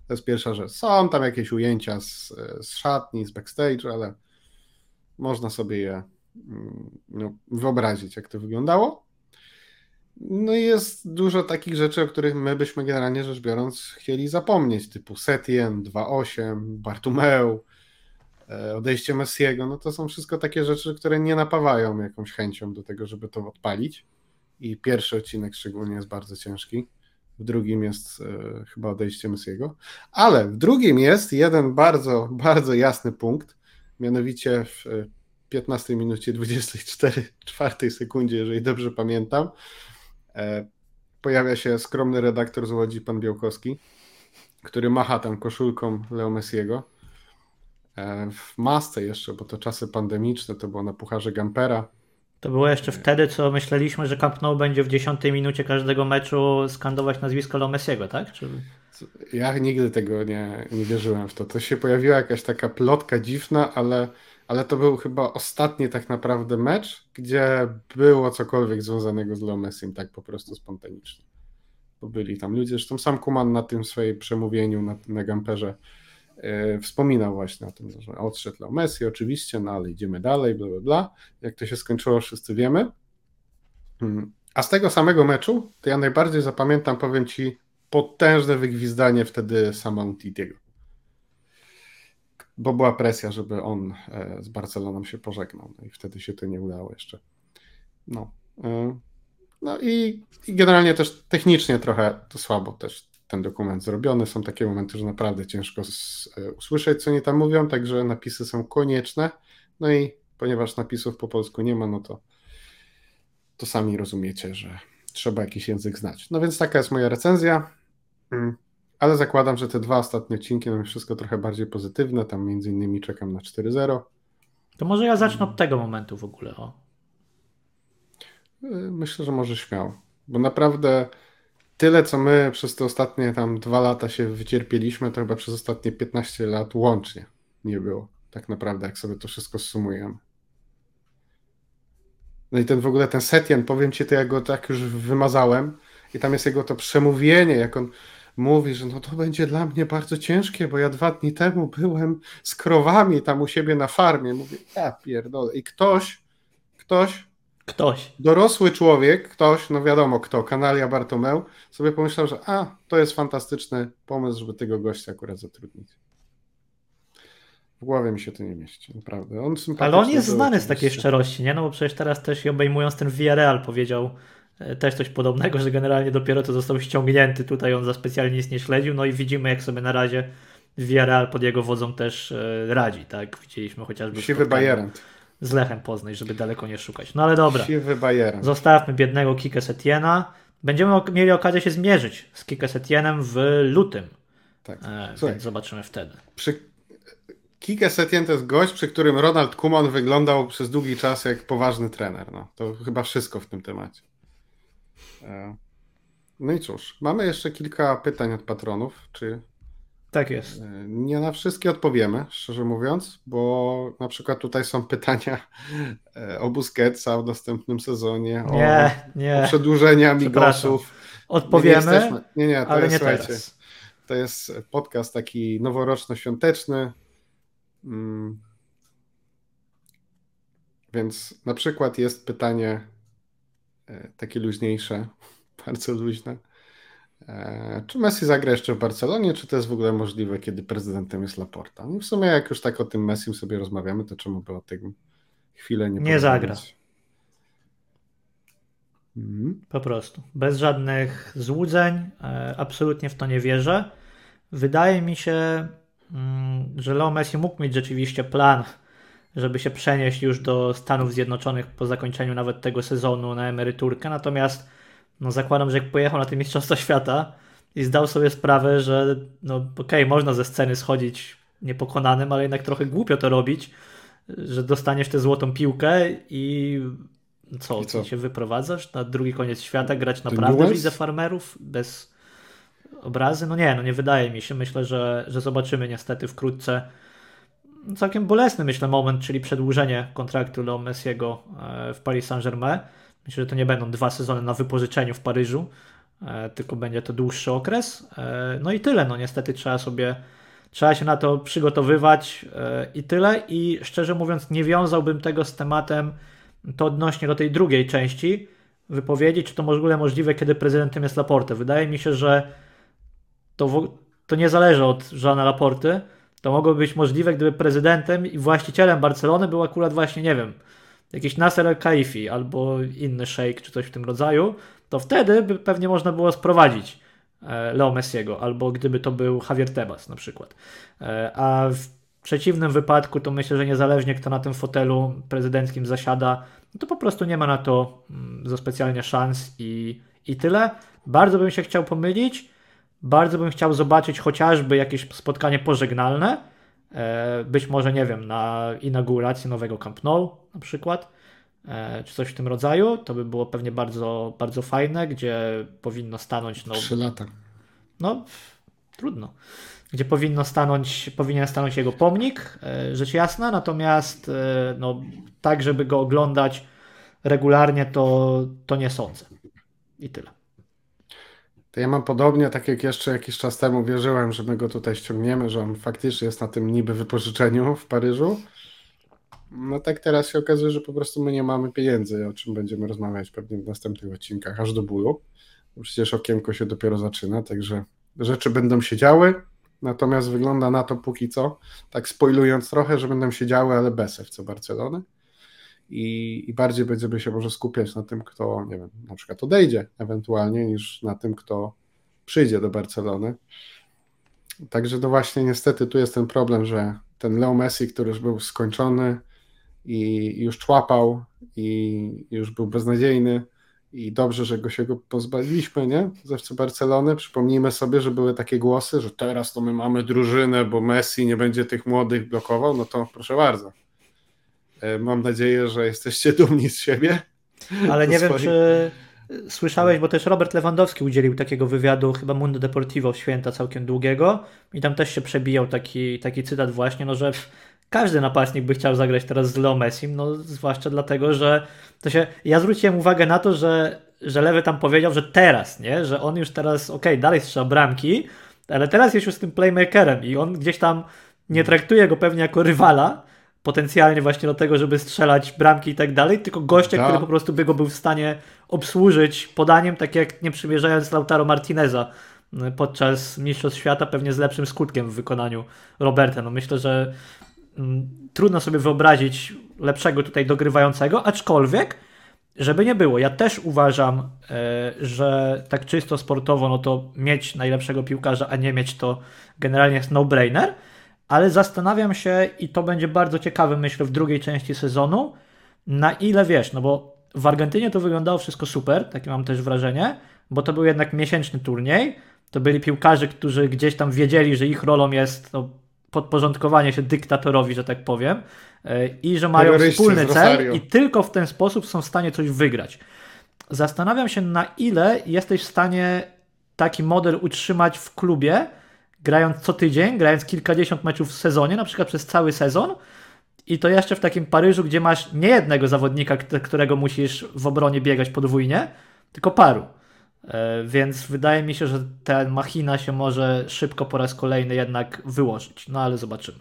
To jest pierwsza rzecz. Są tam jakieś ujęcia z, z szatni, z backstage, ale można sobie je mm, no, wyobrazić, jak to wyglądało. No i jest dużo takich rzeczy, o których my byśmy generalnie rzecz biorąc chcieli zapomnieć, typu Setien, 2.8, Bartumeu, odejście Messiego, no to są wszystko takie rzeczy, które nie napawają jakąś chęcią do tego, żeby to odpalić. I pierwszy odcinek szczególnie jest bardzo ciężki. W drugim jest e, chyba odejście Messiego. Ale w drugim jest jeden bardzo, bardzo jasny punkt. Mianowicie w 15 minucie 24 4 sekundzie, jeżeli dobrze pamiętam, e, pojawia się skromny redaktor z Łodzi, pan Białkowski, który macha tam koszulką Leo Messiego E, w masce jeszcze, bo to czasy pandemiczne, to było na Pucharze Gampera. To było jeszcze wtedy, co myśleliśmy, że Camp Nou będzie w 10 minucie każdego meczu skandować nazwisko Leo Messiego, tak? Czy... Ja nigdy tego nie, nie wierzyłem w to. To się pojawiła jakaś taka plotka dziwna, ale, ale to był chyba ostatni tak naprawdę mecz, gdzie było cokolwiek związanego z Leo Messim, tak po prostu spontanicznie. Bo byli tam ludzie, zresztą sam Kuman na tym swoim przemówieniu na, na Gamperze E, wspominał właśnie o tym, że odszedł Leo Messi, oczywiście, no ale idziemy dalej, bla, bla, bla. Jak to się skończyło, wszyscy wiemy. Hmm. A z tego samego meczu, to ja najbardziej zapamiętam, powiem Ci, potężne wygwizdanie wtedy sama. Bo była presja, żeby on e, z Barceloną się pożegnał. No i wtedy się to nie udało jeszcze. No. E, no i, i generalnie też technicznie trochę to słabo też ten dokument zrobiony. Są takie momenty, że naprawdę ciężko e, usłyszeć, co oni tam mówią, także napisy są konieczne. No i ponieważ napisów po polsku nie ma, no to, to sami rozumiecie, że trzeba jakiś język znać. No więc taka jest moja recenzja. Mm, ale zakładam, że te dwa ostatnie odcinki no wszystko trochę bardziej pozytywne. Tam między innymi czekam na 4.0. To może ja zacznę od tego momentu w ogóle. O. E, myślę, że może śmiało. Bo naprawdę tyle, co my przez te ostatnie tam dwa lata się wycierpieliśmy, to chyba przez ostatnie 15 lat łącznie nie było. Tak naprawdę, jak sobie to wszystko sumujemy. No i ten w ogóle ten Setien, powiem ci to, ja go tak już wymazałem i tam jest jego to przemówienie, jak on mówi, że no to będzie dla mnie bardzo ciężkie, bo ja dwa dni temu byłem z krowami tam u siebie na farmie. Mówię, ja pierdolę. I ktoś, ktoś Ktoś. Dorosły człowiek, ktoś, no wiadomo kto, Kanalia Bartomeu, sobie pomyślał, że a, to jest fantastyczny pomysł, żeby tego gościa akurat zatrudnić. W głowie mi się to nie mieści, naprawdę. On Ale on jest znany z takiej szczerości, nie? No bo przecież teraz też obejmując ten Villarreal powiedział e, też coś podobnego, że generalnie dopiero to został ściągnięty, tutaj on za specjalnie nic nie śledził, no i widzimy jak sobie na razie Villarreal pod jego wodzą też e, radzi, tak? Widzieliśmy chociażby... Siwy Bajerant z Lechem Poznań, żeby daleko nie szukać. No ale dobra. Siwy Zostawmy biednego Kike Setiena. Będziemy mieli okazję się zmierzyć z Kike Setienem w lutym. Tak. E, więc zobaczymy wtedy. Przy Kike Setien to jest gość, przy którym Ronald Koeman wyglądał przez długi czas jak poważny trener. No, to chyba wszystko w tym temacie. E, no i cóż, mamy jeszcze kilka pytań od patronów. Czy tak jest. E, nie na wszystkie odpowiemy, szczerze mówiąc, bo na przykład tutaj są pytania e, o Busquetsa w następnym sezonie, nie, o, nie. o przedłużenia Migosów. Odpowiemy, nie, nie, nie, to ale jest, nie teraz. To jest podcast taki noworoczno-świąteczny. Mm. Więc na przykład jest pytanie e, takie luźniejsze, bardzo luźne. E, czy Messi zagra jeszcze w Barcelonie, czy to jest w ogóle możliwe, kiedy prezydentem jest Laporta? No w sumie jak już tak o tym Messim sobie rozmawiamy, to czemu by o tym chwilę nie Nie zagra. Mhm. Po prostu. Bez żadnych złudzeń. E, absolutnie w to nie wierzę. Wydaje mi się, mm, że Leo Messi mógł mieć rzeczywiście plan, żeby się przenieść już do Stanów Zjednoczonych po zakończeniu nawet tego sezonu na emeryturkę. Natomiast no zakładam, że jak pojechał na te Mistrzostwa Świata i zdał sobie sprawę, że no okej, okay, można ze sceny schodzić niepokonanym, ale jednak trochę głupio to robić, że dostaniesz tę złotą piłkę i co, I co? się wyprowadzasz na drugi koniec świata, grać naprawdę w lidze farmerów bez obrazy? No nie, no nie wydaje mi się. Myślę, że, że zobaczymy niestety wkrótce całkiem bolesny, myślę, moment, czyli przedłużenie kontraktu Leo Messiego e, w Paris Saint-Germain. Myślę, że to nie będą dwa sezony na wypożyczeniu w Paryżu, e, tylko będzie to dłuższy okres. E, no i tyle. No niestety trzeba sobie, trzeba się na to przygotowywać i tyle. I szczerze mówiąc, nie wiązałbym tego z tematem to odnośnie do tej drugiej części wypowiedzi, czy to w ogóle możliwe, kiedy prezydentem jest Laporte. Wydaje mi się, że to, to nie zależy od Żana Laporty. To mogłoby być możliwe, gdyby prezydentem i właścicielem Barcelony był akurat właśnie, nie wiem, jakiś Nasser al-Kaifi albo inny szejk czy coś w tym rodzaju, to wtedy by pewnie można było sprowadzić e, Leo Messiego, albo gdyby to był Javier Tebas na przykład. E, a w przeciwnym wypadku to myślę, że niezależnie kto na tym fotelu prezydenckim zasiada, to po prostu nie ma na to mm, za specjalnie szans i, i tyle. Bardzo bym się chciał pomylić, bardzo bym chciał zobaczyć chociażby jakieś spotkanie pożegnalne, E, być może, nie wiem, na inaugurację nowego Camp Nou na przykład, e, czy coś w tym rodzaju. To by było pewnie bardzo, bardzo fajne, gdzie powinno stanąć. No, Trzy lata. No, trudno. Gdzie powinno stanąć, powinien stanąć jego pomnik, e, rzecz jasna, natomiast no, tak, żeby go oglądać regularnie, to, to nie sądzę. I tyle. To ja mam podobnie, tak jak jeszcze jakiś czas temu wierzyłem, że my go tutaj ściągniemy, że on faktycznie jest na tym niby wypożyczeniu w Paryżu. No tak teraz się okazuje, że po prostu my nie mamy pieniędzy, o czym będziemy rozmawiać pewnie w następnych odcinkach, aż do bólu. Przecież okienko się dopiero zaczyna, także rzeczy będą się działy, natomiast wygląda na to póki co, tak spoilując trochę, że będą się działy, ale bez FC Barcelony i, i bardziej będziemy się może skupiać na tym, kto, nie wiem, na przykład odejdzie ewentualnie, niż na tym, kto przyjdzie do Barcelony. Także to właśnie niestety tu jest ten problem, że ten Leo Messi, który już był skończony i już człapał i już był beznadziejny i dobrze, że go się go pozbawiliśmy, nie? Z FC Barcelony. Przypomnijmy sobie, że były takie głosy, że teraz to my mamy drużynę, bo Messi nie będzie tych młodych blokował, no to proszę bardzo. E, mam nadzieję, że jesteście dumni z siebie. Ale nie wiem, czy słyszałeś, bo też Robert Lewandowski udzielił takiego wywiadu, chyba Mundo Deportivo święta całkiem długiego i tam też się przebijał taki, taki cytat właśnie, no że każdy napastnik by chciał zagrać teraz z Leo Messim, no zwłaszcza dlatego, że to się, ja zwróciłem uwagę na to, że, że Lewy tam powiedział, że teraz, nie, że on już teraz, okej, okay, dalej strzela bramki, ale teraz jest już z tym playmakerem i on gdzieś tam nie traktuje go pewnie jako rywala, potencjalnie właśnie do tego, żeby strzelać bramki i tak dalej, tylko gościa, który po prostu by go był w stanie obsłużyć podaniem, tak jak nie przymierzając Lautaro Martineza y, podczas Mistrzostw Świata, pewnie z lepszym skutkiem w wykonaniu Roberta. No myślę, że mm, trudno sobie wyobrazić lepszego tutaj dogrywającego, aczkolwiek żeby nie było, ja też uważam, y, że tak czysto sportowo, no to mieć najlepszego piłkarza, a nie mieć to generalnie jest no-brainer, ale zastanawiam się i to będzie bardzo ciekawe, myślę, w drugiej części sezonu, na ile wiesz, no bo w Argentynie to wyglądało wszystko super, takie mam też wrażenie, bo to był jednak miesięczny turniej, to byli piłkarze, którzy gdzieś tam wiedzieli, że ich rolą jest no, podporządkowanie się dyktatorowi, że tak powiem, e, i że mają wspólny cel i tylko w ten sposób są w stanie coś wygrać. Zastanawiam się, na ile jesteś w stanie taki model utrzymać w klubie, grając co tydzień, grając kilkadziesiąt meczów w sezonie, na przykład przez cały sezon. I to jeszcze w takim Paryżu, gdzie masz nie jednego zawodnika, którego musisz w obronie biegać podwójnie, tylko paru. E, więc wydaje mi się, że ta machina się może szybko po raz kolejny jednak wyłożyć. No ale zobaczymy.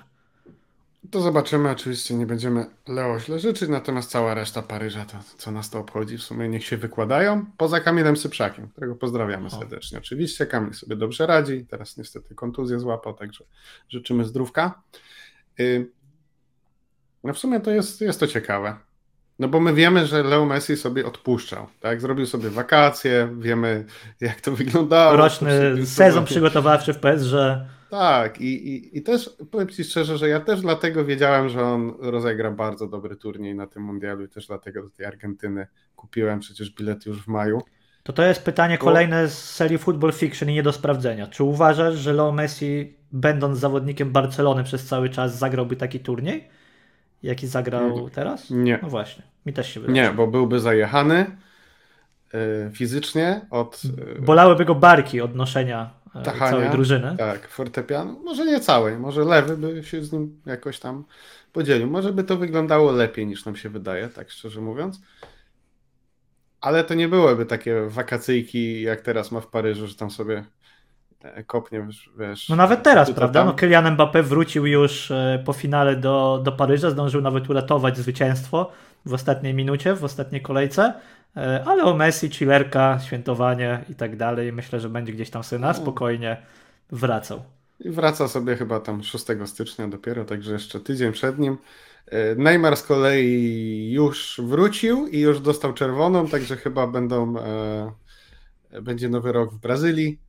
To zobaczymy. Oczywiście nie będziemy Leo źle życzyć, natomiast cała reszta Paryża, to co nas to obchodzi, w sumie niech się wykładają. Poza Kamilem Syprzakiem, którego pozdrawiamy serdecznie. Oczywiście Kamil sobie dobrze radzi. Teraz niestety kontuzję złapał, także życzymy zdrówka. Y, no w sumie to jest, jest to ciekawe. No bo my wiemy, że Leo Messi sobie odpuszczał, tak? Zrobił sobie wakacje, wiemy jak to wyglądało. Roczny sezon przygotowawczy w PSG. Tak, i, i, i też powiem Ci szczerze, że ja też dlatego wiedziałem, że on rozegra bardzo dobry turniej na tym mundialu i też dlatego do tej Argentyny kupiłem przecież bilet już w maju. To to jest pytanie kolejne z serii Football Fiction i nie do sprawdzenia. Czy uważasz, że Leo Messi, będąc zawodnikiem Barcelony przez cały czas, zagrałby taki turniej? Jaki zagrał teraz? Nie. No właśnie, mi też się wydaje. Nie, bo byłby zajechany yy, fizycznie od... Yy, Bolałyby go barki od noszenia yy, całej drużyny. Tak, fortepianu. Może nie całej, może lewy by się z nim jakoś tam podzielił. Może by to wyglądało lepiej niż nam się wydaje, tak szczerze mówiąc. Ale to nie byłyby takie wakacyjki, jak teraz ma w Paryżu, że tam sobie E, kopnie, wiesz. No nawet teraz, prawda? Tam. No Kylian Mbappé wrócił już e, po finale do, do Paryża, zdążył nawet uratować zwycięstwo w ostatniej minucie, w ostatniej kolejce, e, ale o Messi, chillerka, świętowanie i tak dalej, myślę, że będzie gdzieś tam sobie na no. spokojnie wracał. I wraca sobie chyba tam 6 stycznia dopiero, także jeszcze tydzień przed nim. Neymar z kolei już wrócił i już dostał czerwoną, także chyba będą, e, będzie nowy rok w Brazylii.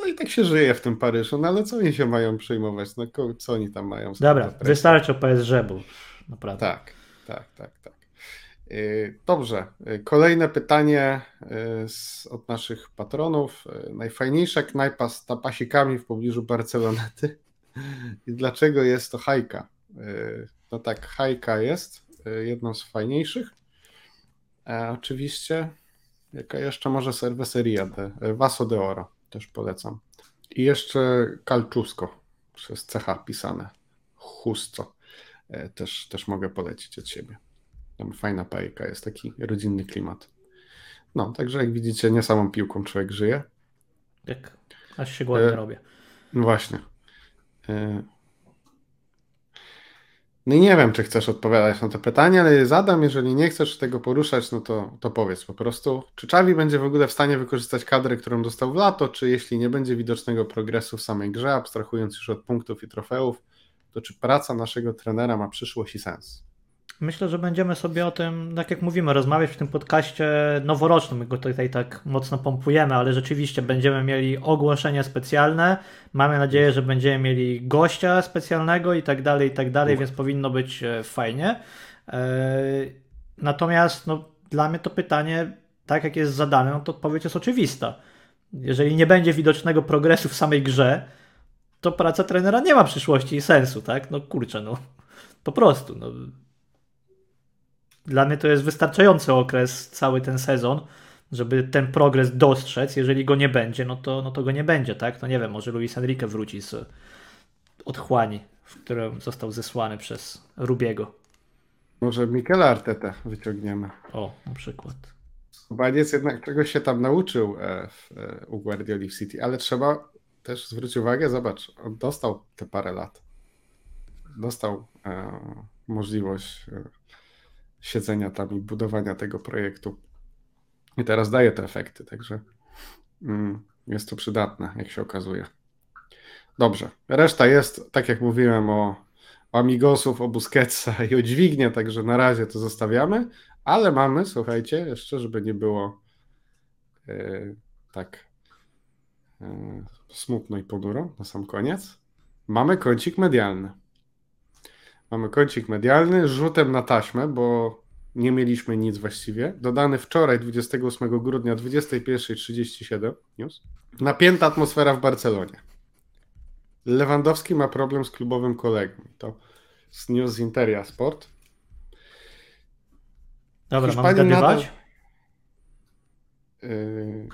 No i tak się żyje w tym Paryżu, no ale co oni się mają przejmować? No co oni tam mają? Dobra, wystarczy o PSG, bo naprawdę. Tak, tak, tak, tak. Y, dobrze, y, kolejne pytanie y, od naszych patronów. Najfajniejsza knajpa z tapasikami w pobliżu Barcelonety. I dlaczego jest to Hajka? No tak, Hajka jest jedną z fajniejszych. A oczywiście, jaka jeszcze może Cerveceria de Vaso de Oro. Też polecam. I jeszcze Kalczusko przez CH pisane. Chusco. E, też, też mogę polecić od siebie. Tam fajna pajka, jest taki rodzinny klimat. No, także jak widzicie, nie samą piłką człowiek żyje. Tak, aż się głodny e, robię. Właśnie. E, no i nie wiem, czy chcesz odpowiadać na to pytanie, ale je zadam. Jeżeli nie chcesz tego poruszać, no to, to powiedz po prostu. Czy Czawi będzie w ogóle w stanie wykorzystać kadrę, którą dostał w lato, czy jeśli nie będzie widocznego progresu w samej grze, abstrahując już od punktów i trofeów, to czy praca naszego trenera ma przyszłość i sens? Myślę, że będziemy sobie o tym, tak jak mówimy, rozmawiać w tym podcaście noworocznym. My go tutaj tak mocno pompujemy, ale rzeczywiście będziemy mieli ogłoszenie specjalne. Mamy nadzieję, że będziemy mieli gościa specjalnego i tak dalej, i tak dalej, więc powinno być e, fajnie. E, natomiast no, dla mnie to pytanie, tak jak jest zadane, no to odpowiedź jest oczywista. Jeżeli nie będzie widocznego progresu w samej grze, to praca trenera nie ma przyszłości i sensu, tak? No kurczę, no po prostu. No dla mnie to jest wystarczający okres, cały ten sezon, żeby ten progres dostrzec. Jeżeli go nie będzie, no to, no to go nie będzie, tak? To nie wiem, może Luis Enrique wróci z odchłani, w którym został zesłany przez Rubiego. Może Mikel Arteta wyciągniemy. O, na przykład. Baniec jednak czegoś się tam nauczył e, w, e, u Guardioli w City, ale trzeba też zwrócić uwagę, zobacz, on dostał te parę lat. Dostał e, możliwość e, siedzenia tam i budowania tego projektu. I teraz daje te efekty, także mm, jest to przydatne, jak się okazuje. Dobrze. Reszta jest, tak jak mówiłem, o, o Amigosów, o Busquetsa i o dźwignię, także na razie to zostawiamy, ale mamy, słuchajcie, jeszcze, żeby nie było yy, tak yy, smutno i ponuro na sam koniec, mamy kącik medialny. Mamy kącik medialny rzutem na taśmę, bo nie mieliśmy nic właściwie. Dodany wczoraj, 28 grudnia, 21.37 news. Napięta atmosfera w Barcelonie. Lewandowski ma problem z klubowym kolegą. To z news z Interia Sport. Dobra, mam Hiszpanii zgadywać? nadal- Yy,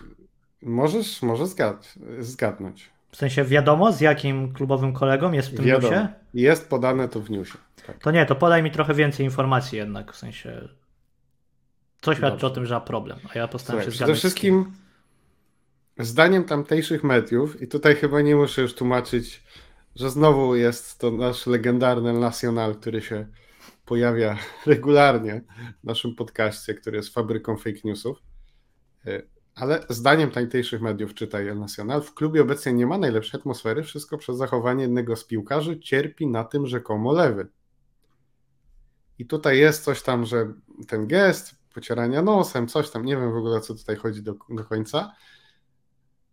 możesz, możesz zgad, zgadnąć. W sensie wiadomo, z jakim klubowym kolegą jest w tym Wiadomo. newsie? Jest podane to w newsie. Tak. To nie, to podaj mi trochę więcej informacji jednak, w sensie... Co świadczy Dobrze. o tym, że ma problem, a ja postaram Słuchaj, się przede zgadnąć. z wszystkim zdaniem tamtejszych mediów, i tutaj chyba nie muszę już tłumaczyć, że znowu jest to nasz legendarny Nacional, który się pojawia regularnie w naszym podcaście, który jest fabryką fake newsów. Ale zdaniem tamtejszych mediów, czytaj El Nacional, w klubie obecnie nie ma najlepszej atmosfery, wszystko przez zachowanie jednego z piłkarzy cierpi na tym rzekomo lewy. I tutaj jest coś tam, że ten gest, pocierania nosem, coś tam, nie wiem w ogóle co tutaj chodzi do, do końca.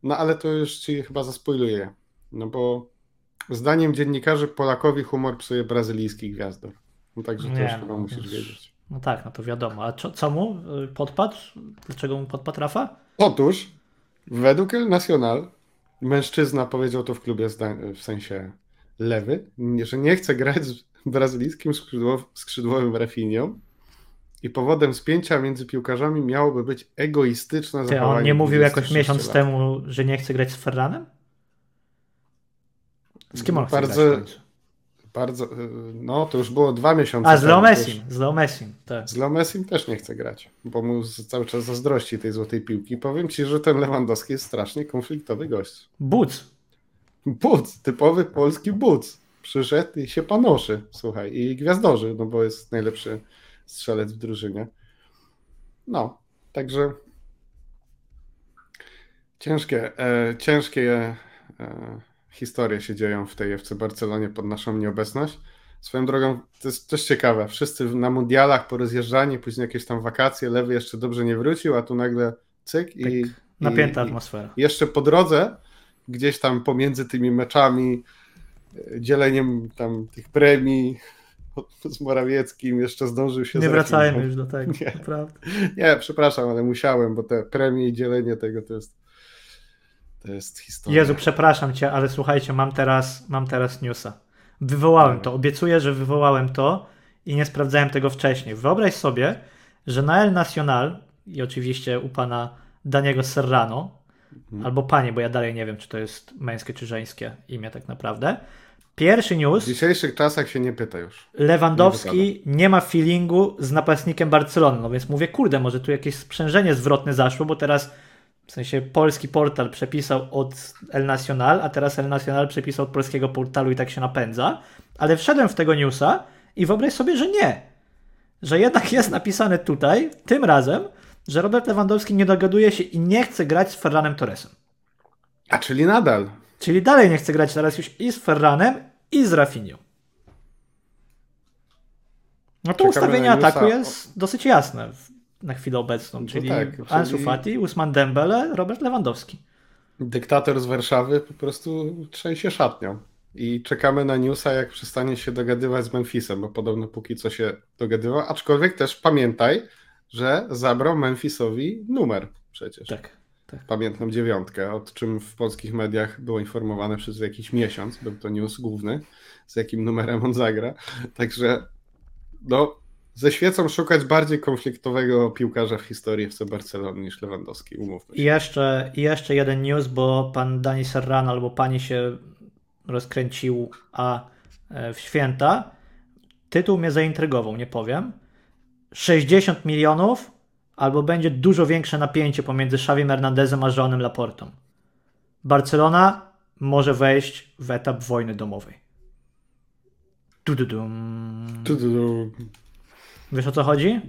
No ale to już ci chyba zaspoiluję. No bo zdaniem dziennikarzy Polakowi humor psuje brazylijski gwiazdor. No także to Nie, już no, chyba musisz już- wiedzieć. No tak, no to wiadomo. A co, co mu y, podpadł? Dlaczego mu podpadł Rafa? Otóż, według El Nacional, mężczyzna powiedział to w klubie w sensie lewy, że nie chce grać z brazylijskim skrzydłow- skrzydłowym Rafinią i powodem spięcia między piłkarzami miałoby być egoistyczne Ty, zachowanie. on nie mówił jakoś 26 miesiąc lat. temu, że nie chce grać z Ferranem? Z kim on chce Bardzo- grać? Bardzo, y, no to już było dwa miesiące A, z Leo temu, to już- Messim, z Leo Messim, tak. Z Leo Messim też nie chce grać, bo mu cały czas zazdrości tej złotej piłki. Powiem ci, że ten Lewandowski jest strasznie konfliktowy gość. Buc. Buc, typowy polski buc. Przyszedł i się panoszy, słuchaj, i gwiazdorzy, no bo jest najlepszy strzelec w drużynie. No, także ciężkie, e, ciężkie e, historie się dzieją w tej FC Barcelonie pod naszą nieobecność. Swoją drogą, to jest też ciekawe, wszyscy na mundialach porozjeżdżani, później jakieś tam wakacje, lewy jeszcze dobrze nie wrócił, a tu nagle cyk i... Napięta i, i, atmosfera. jeszcze po drodze, gdzieś tam pomiędzy tymi meczami, e, dzieleniem tam tych premii z Morawieckim, jeszcze zdążył się Nie wracajmy już do tego, Nie. naprawdę. Nie, przepraszam, ale musiałem, bo te premie i dzielenie tego to jest to jest historia. Jezu, przepraszam cię, ale słuchajcie, mam teraz, mam teraz newsa. Wywołałem to, obiecuję, że wywołałem to i nie sprawdzałem tego wcześniej. Wyobraź sobie, że na El Nacional i oczywiście u pana Daniego Serrano, Mhm. albo panie, bo ja dalej nie wiem, czy to jest męskie czy żeńskie imię tak naprawdę. Pierwszy news, W dzisiejszych czasach się nie pyta już. Lewandowski nie ma feelingu z napastnikiem Barcelony, no więc mówię, kurde, może tu jakieś sprzężenie zwrotne zaszło, bo teraz w sensie polski portal przepisał od El Nacional, a teraz El Nacional przepisał od polskiego portalu i tak się napędza, ale wszedłem w tego newsa i wyobraź sobie, że nie. Że jednak jest napisane tutaj, tym razem, że Robert Lewandowski nie dogaduje się i nie chce grać z Ferranem Torresem. A czyli nadal. Czyli dalej nie chce grać teraz już i z Ferranem, i z Rafinią. No to Czekamy ustawienie ataku jest dosyć jasne na chwilę obecną, No czyli tak, Ansu czyli- Fati, Usman Dembele, Robert Lewandowski. Dyktator z Warszawy po prostu trzęsie szatnią. I czekamy na newsa, jak przestanie się dogadywać z Memphisem, bo podobno póki co się dogadywał. Aczkolwiek też pamiętaj, że zabrał Memphisowi numer przecież. Tak. tak. Pamiętną dziewiątkę, o czym w polskich mediach było informowane przez jakiś miesiąc. Był to news główny, z jakim numerem on zagra. Także no, ze świecą szukać bardziej konfliktowego piłkarza w historii FC Barcelony niż Lewandowski, umówmy się. jeszcze, I jeszcze jeden news, bo pan Dani Serrano albo pani się rozkręcił, a e, w święta tytuł mnie zaintrygował, nie powiem. 60 milionów albo będzie dużo większe napięcie pomiędzy Xavi Hernandezem a Joanem Laportą. Barcelona może wejść w etap wojny domowej. Du-du-dum. Tu, tu, tu. Wiesz o co chodzi?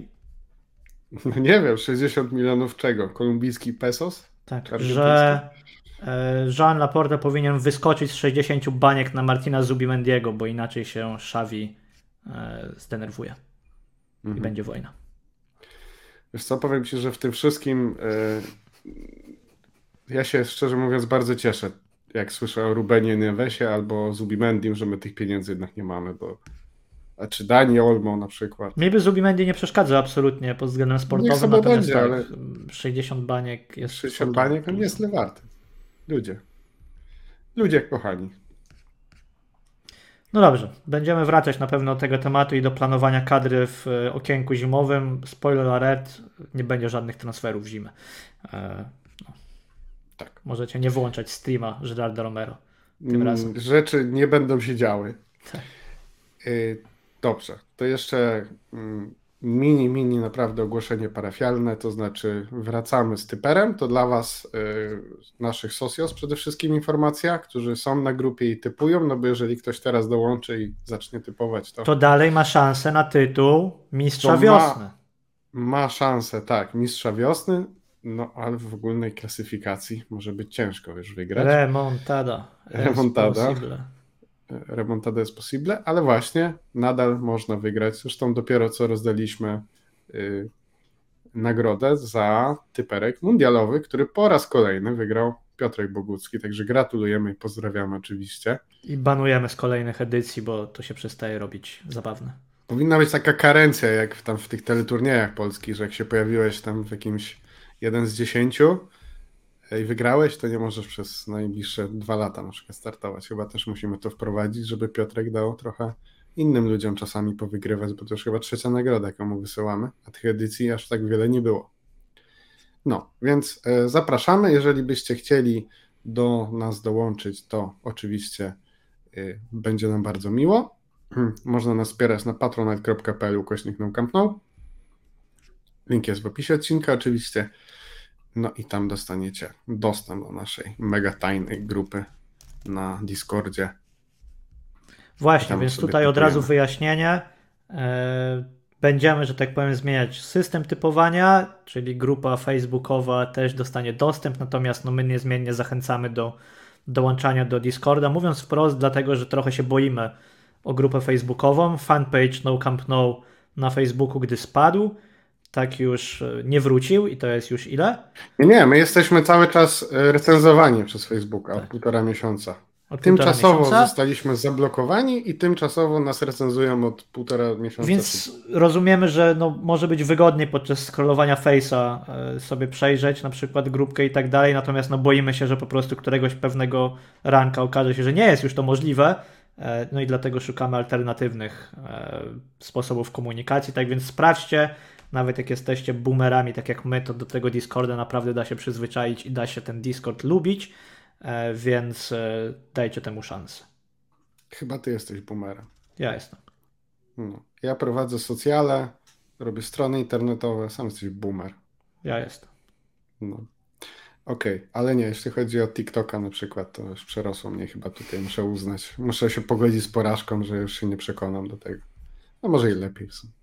No nie wiem, 60 milionów czego? Kolumbijski pesos? Tak, że e, Jean Laporta powinien wyskoczyć z 60 baniek na Martina Zubimendiego, bo inaczej się Xavi e, zdenerwuje i Mhm. będzie wojna. Wiesz co, powiem Ci, że w tym wszystkim e, ja się szczerze mówiąc bardzo cieszę, jak słyszę o Rubenie Nevesie albo Zubimendim, że my tych pieniędzy jednak nie mamy, bo a czy Dani Olmo na przykład. Mi by Zubimendi nie przeszkadza absolutnie pod względem sportowym, sobie natomiast będzie, tak, ale- 60 baniek jest 60 kwotą baniek on jest lewarty. Ludzie. Ludzie kochani. No dobrze, będziemy wracać na pewno do tego tematu i do planowania kadry w e, okienku zimowym. Spoiler alert, nie będzie żadnych transferów w zimę. E, no. Tak. Możecie nie wyłączać streama Gerarda Romero tym Mm, razem. Rzeczy nie będą się działy. Tak. Y, Dobrze, to jeszcze mm, mini, mini naprawdę ogłoszenie parafialne, to znaczy wracamy z typerem, to dla Was, y, naszych socios przede wszystkim informacja, którzy są na grupie i typują, no bo jeżeli ktoś teraz dołączy i zacznie typować, to, To dalej ma szansę na tytuł Mistrza To ma- Wiosny. ma szansę, tak, mistrza wiosny, no ale w ogólnej klasyfikacji może być ciężko już wygrać. Remontada. Remontada. Remontada jest possible, ale właśnie nadal można wygrać. Zresztą dopiero co rozdaliśmy y, nagrodę za typerek mundialowy, który po raz kolejny wygrał Piotrek Bogucki, także gratulujemy i pozdrawiamy oczywiście. I banujemy z kolejnych edycji, bo to się przestaje robić zabawne. Powinna być taka karencja, jak w, tam w tych teleturniejach polskich, że jak się pojawiłeś tam w jakimś jeden z dziesięciu i wygrałeś, to nie możesz przez najbliższe dwa lata na przykład startować. Chyba też musimy to wprowadzić, żeby Piotrek dał trochę innym ludziom czasami powygrywać, bo to już chyba trzecia nagroda, jaką mu wysyłamy, a tych edycji aż tak wiele nie było. No, więc e, zapraszamy. Jeżeli byście chcieli do nas dołączyć, to oczywiście y, będzie nam bardzo miło. Można nas wspierać na patronite.pl ukośnik no Link jest w opisie odcinka oczywiście. No i tam dostaniecie dostęp do naszej mega tajnej grupy na Discordzie. Właśnie, więc tutaj od razu typujemy. wyjaśnienie. E, Będziemy, że tak powiem, zmieniać system typowania, czyli grupa facebookowa też dostanie dostęp, natomiast no, my niezmiennie zachęcamy do dołączania do Discorda. Mówiąc wprost, dlatego, że trochę się boimy o grupę facebookową. Fanpage No Camp No na Facebooku, gdy spadł, tak już e, nie wrócił i to jest już ile? Nie, nie, my jesteśmy cały czas e, recenzowani przez Facebooka od Tak. półtora miesiąca. Od Tymczasowo miesiąca. zostaliśmy zablokowani i tymczasowo nas recenzują od półtora miesiąca. Więc rozumiemy, że no, może być wygodniej podczas scrollowania Face'a e, sobie przejrzeć na przykład grupkę i tak dalej, natomiast no, boimy się, że po prostu któregoś pewnego ranka okaże się, że nie jest już to możliwe, no i dlatego szukamy alternatywnych sposobów komunikacji, tak więc sprawdźcie, nawet jak jesteście boomerami, tak jak my, to do tego Discorda naprawdę da się przyzwyczaić i da się ten Discord lubić, e, więc e, dajcie temu szansę. Chyba ty jesteś boomerem. Ja jestem. No. Ja prowadzę socjale, robię strony internetowe, sam jesteś boomer. Ja jestem. No. Okej, ale nie, jeśli chodzi o TikToka na przykład, to już przerosło mnie chyba tutaj, muszę uznać. Muszę się pogodzić z porażką, że już się nie przekonam do tego. No może i lepiej w sumie.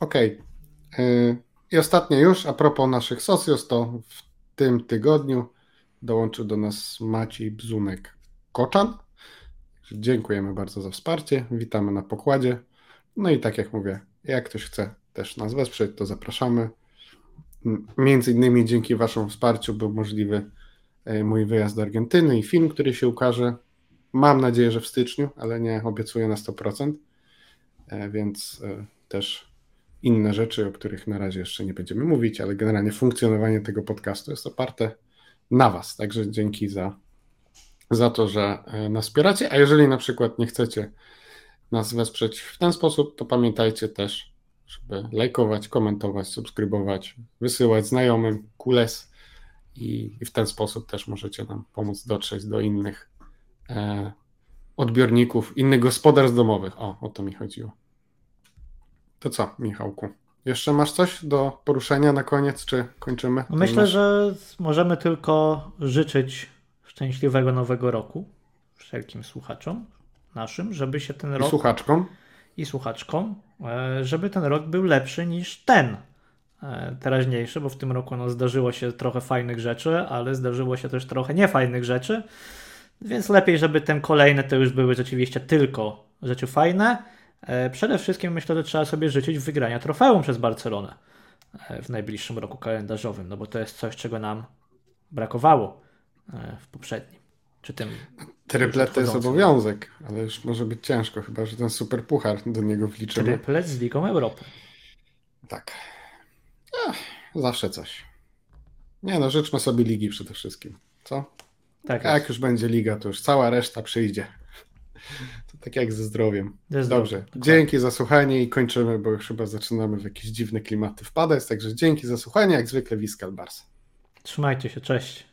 Okej. Yy, I ostatnie już, a propos naszych socios, to w tym tygodniu dołączył do nas Maciej Bzunek-Koczan. Dziękujemy bardzo za wsparcie, witamy na pokładzie. No i tak jak mówię, jak ktoś chce też nas wesprzeć, to zapraszamy. Między innymi dzięki Waszemu wsparciu był możliwy e, mój wyjazd do Argentyny i film, który się ukaże. Mam nadzieję, że w styczniu, ale nie obiecuję na 100%. E, Więc e, też inne rzeczy, o których na razie jeszcze nie będziemy mówić, ale generalnie funkcjonowanie tego podcastu jest oparte na Was. Także dzięki za, za to, że e, nas wspieracie. A jeżeli na przykład nie chcecie nas wesprzeć w ten sposób, to pamiętajcie też, żeby lajkować, komentować, subskrybować, wysyłać znajomym kules i, w ten sposób też możecie nam pomóc dotrzeć do innych e, odbiorników, innych gospodarstw domowych. O, o to mi chodziło. To co, Michałku? Jeszcze masz coś do poruszenia na koniec, czy kończymy? No myślę, nasz- że możemy tylko życzyć szczęśliwego nowego roku wszelkim słuchaczom naszym, żeby się ten I rok słuchaczkom. i słuchaczkom, e, żeby ten rok był lepszy niż ten e, teraźniejszy, bo w tym roku no, zdarzyło się trochę fajnych rzeczy, ale zdarzyło się też trochę niefajnych rzeczy, więc lepiej, żeby ten kolejne to już były rzeczywiście tylko rzeczy fajne. E, Przede wszystkim myślę, że trzeba sobie życzyć wygrania trofeum przez Barcelonę e, w najbliższym roku kalendarzowym, no bo to jest coś, czego nam brakowało e, w poprzednim, czy tym Triplet to jest obowiązek, ale już może być ciężko, chyba że ten super puchar do niego wliczymy. triplet z Ligą Europy. Tak. Ech, zawsze coś. Nie no, życzmy sobie ligi przede wszystkim. Co? Tak A jak już będzie liga, to już cała reszta przyjdzie. Tak jak ze zdrowiem. Ze zdrowiem, Dobrze, dzięki za słuchanie i kończymy, bo już chyba zaczynamy w jakieś dziwne klimaty wpadać, także dzięki za słuchanie, jak zwykle Wiskal Bars. Trzymajcie się, cześć.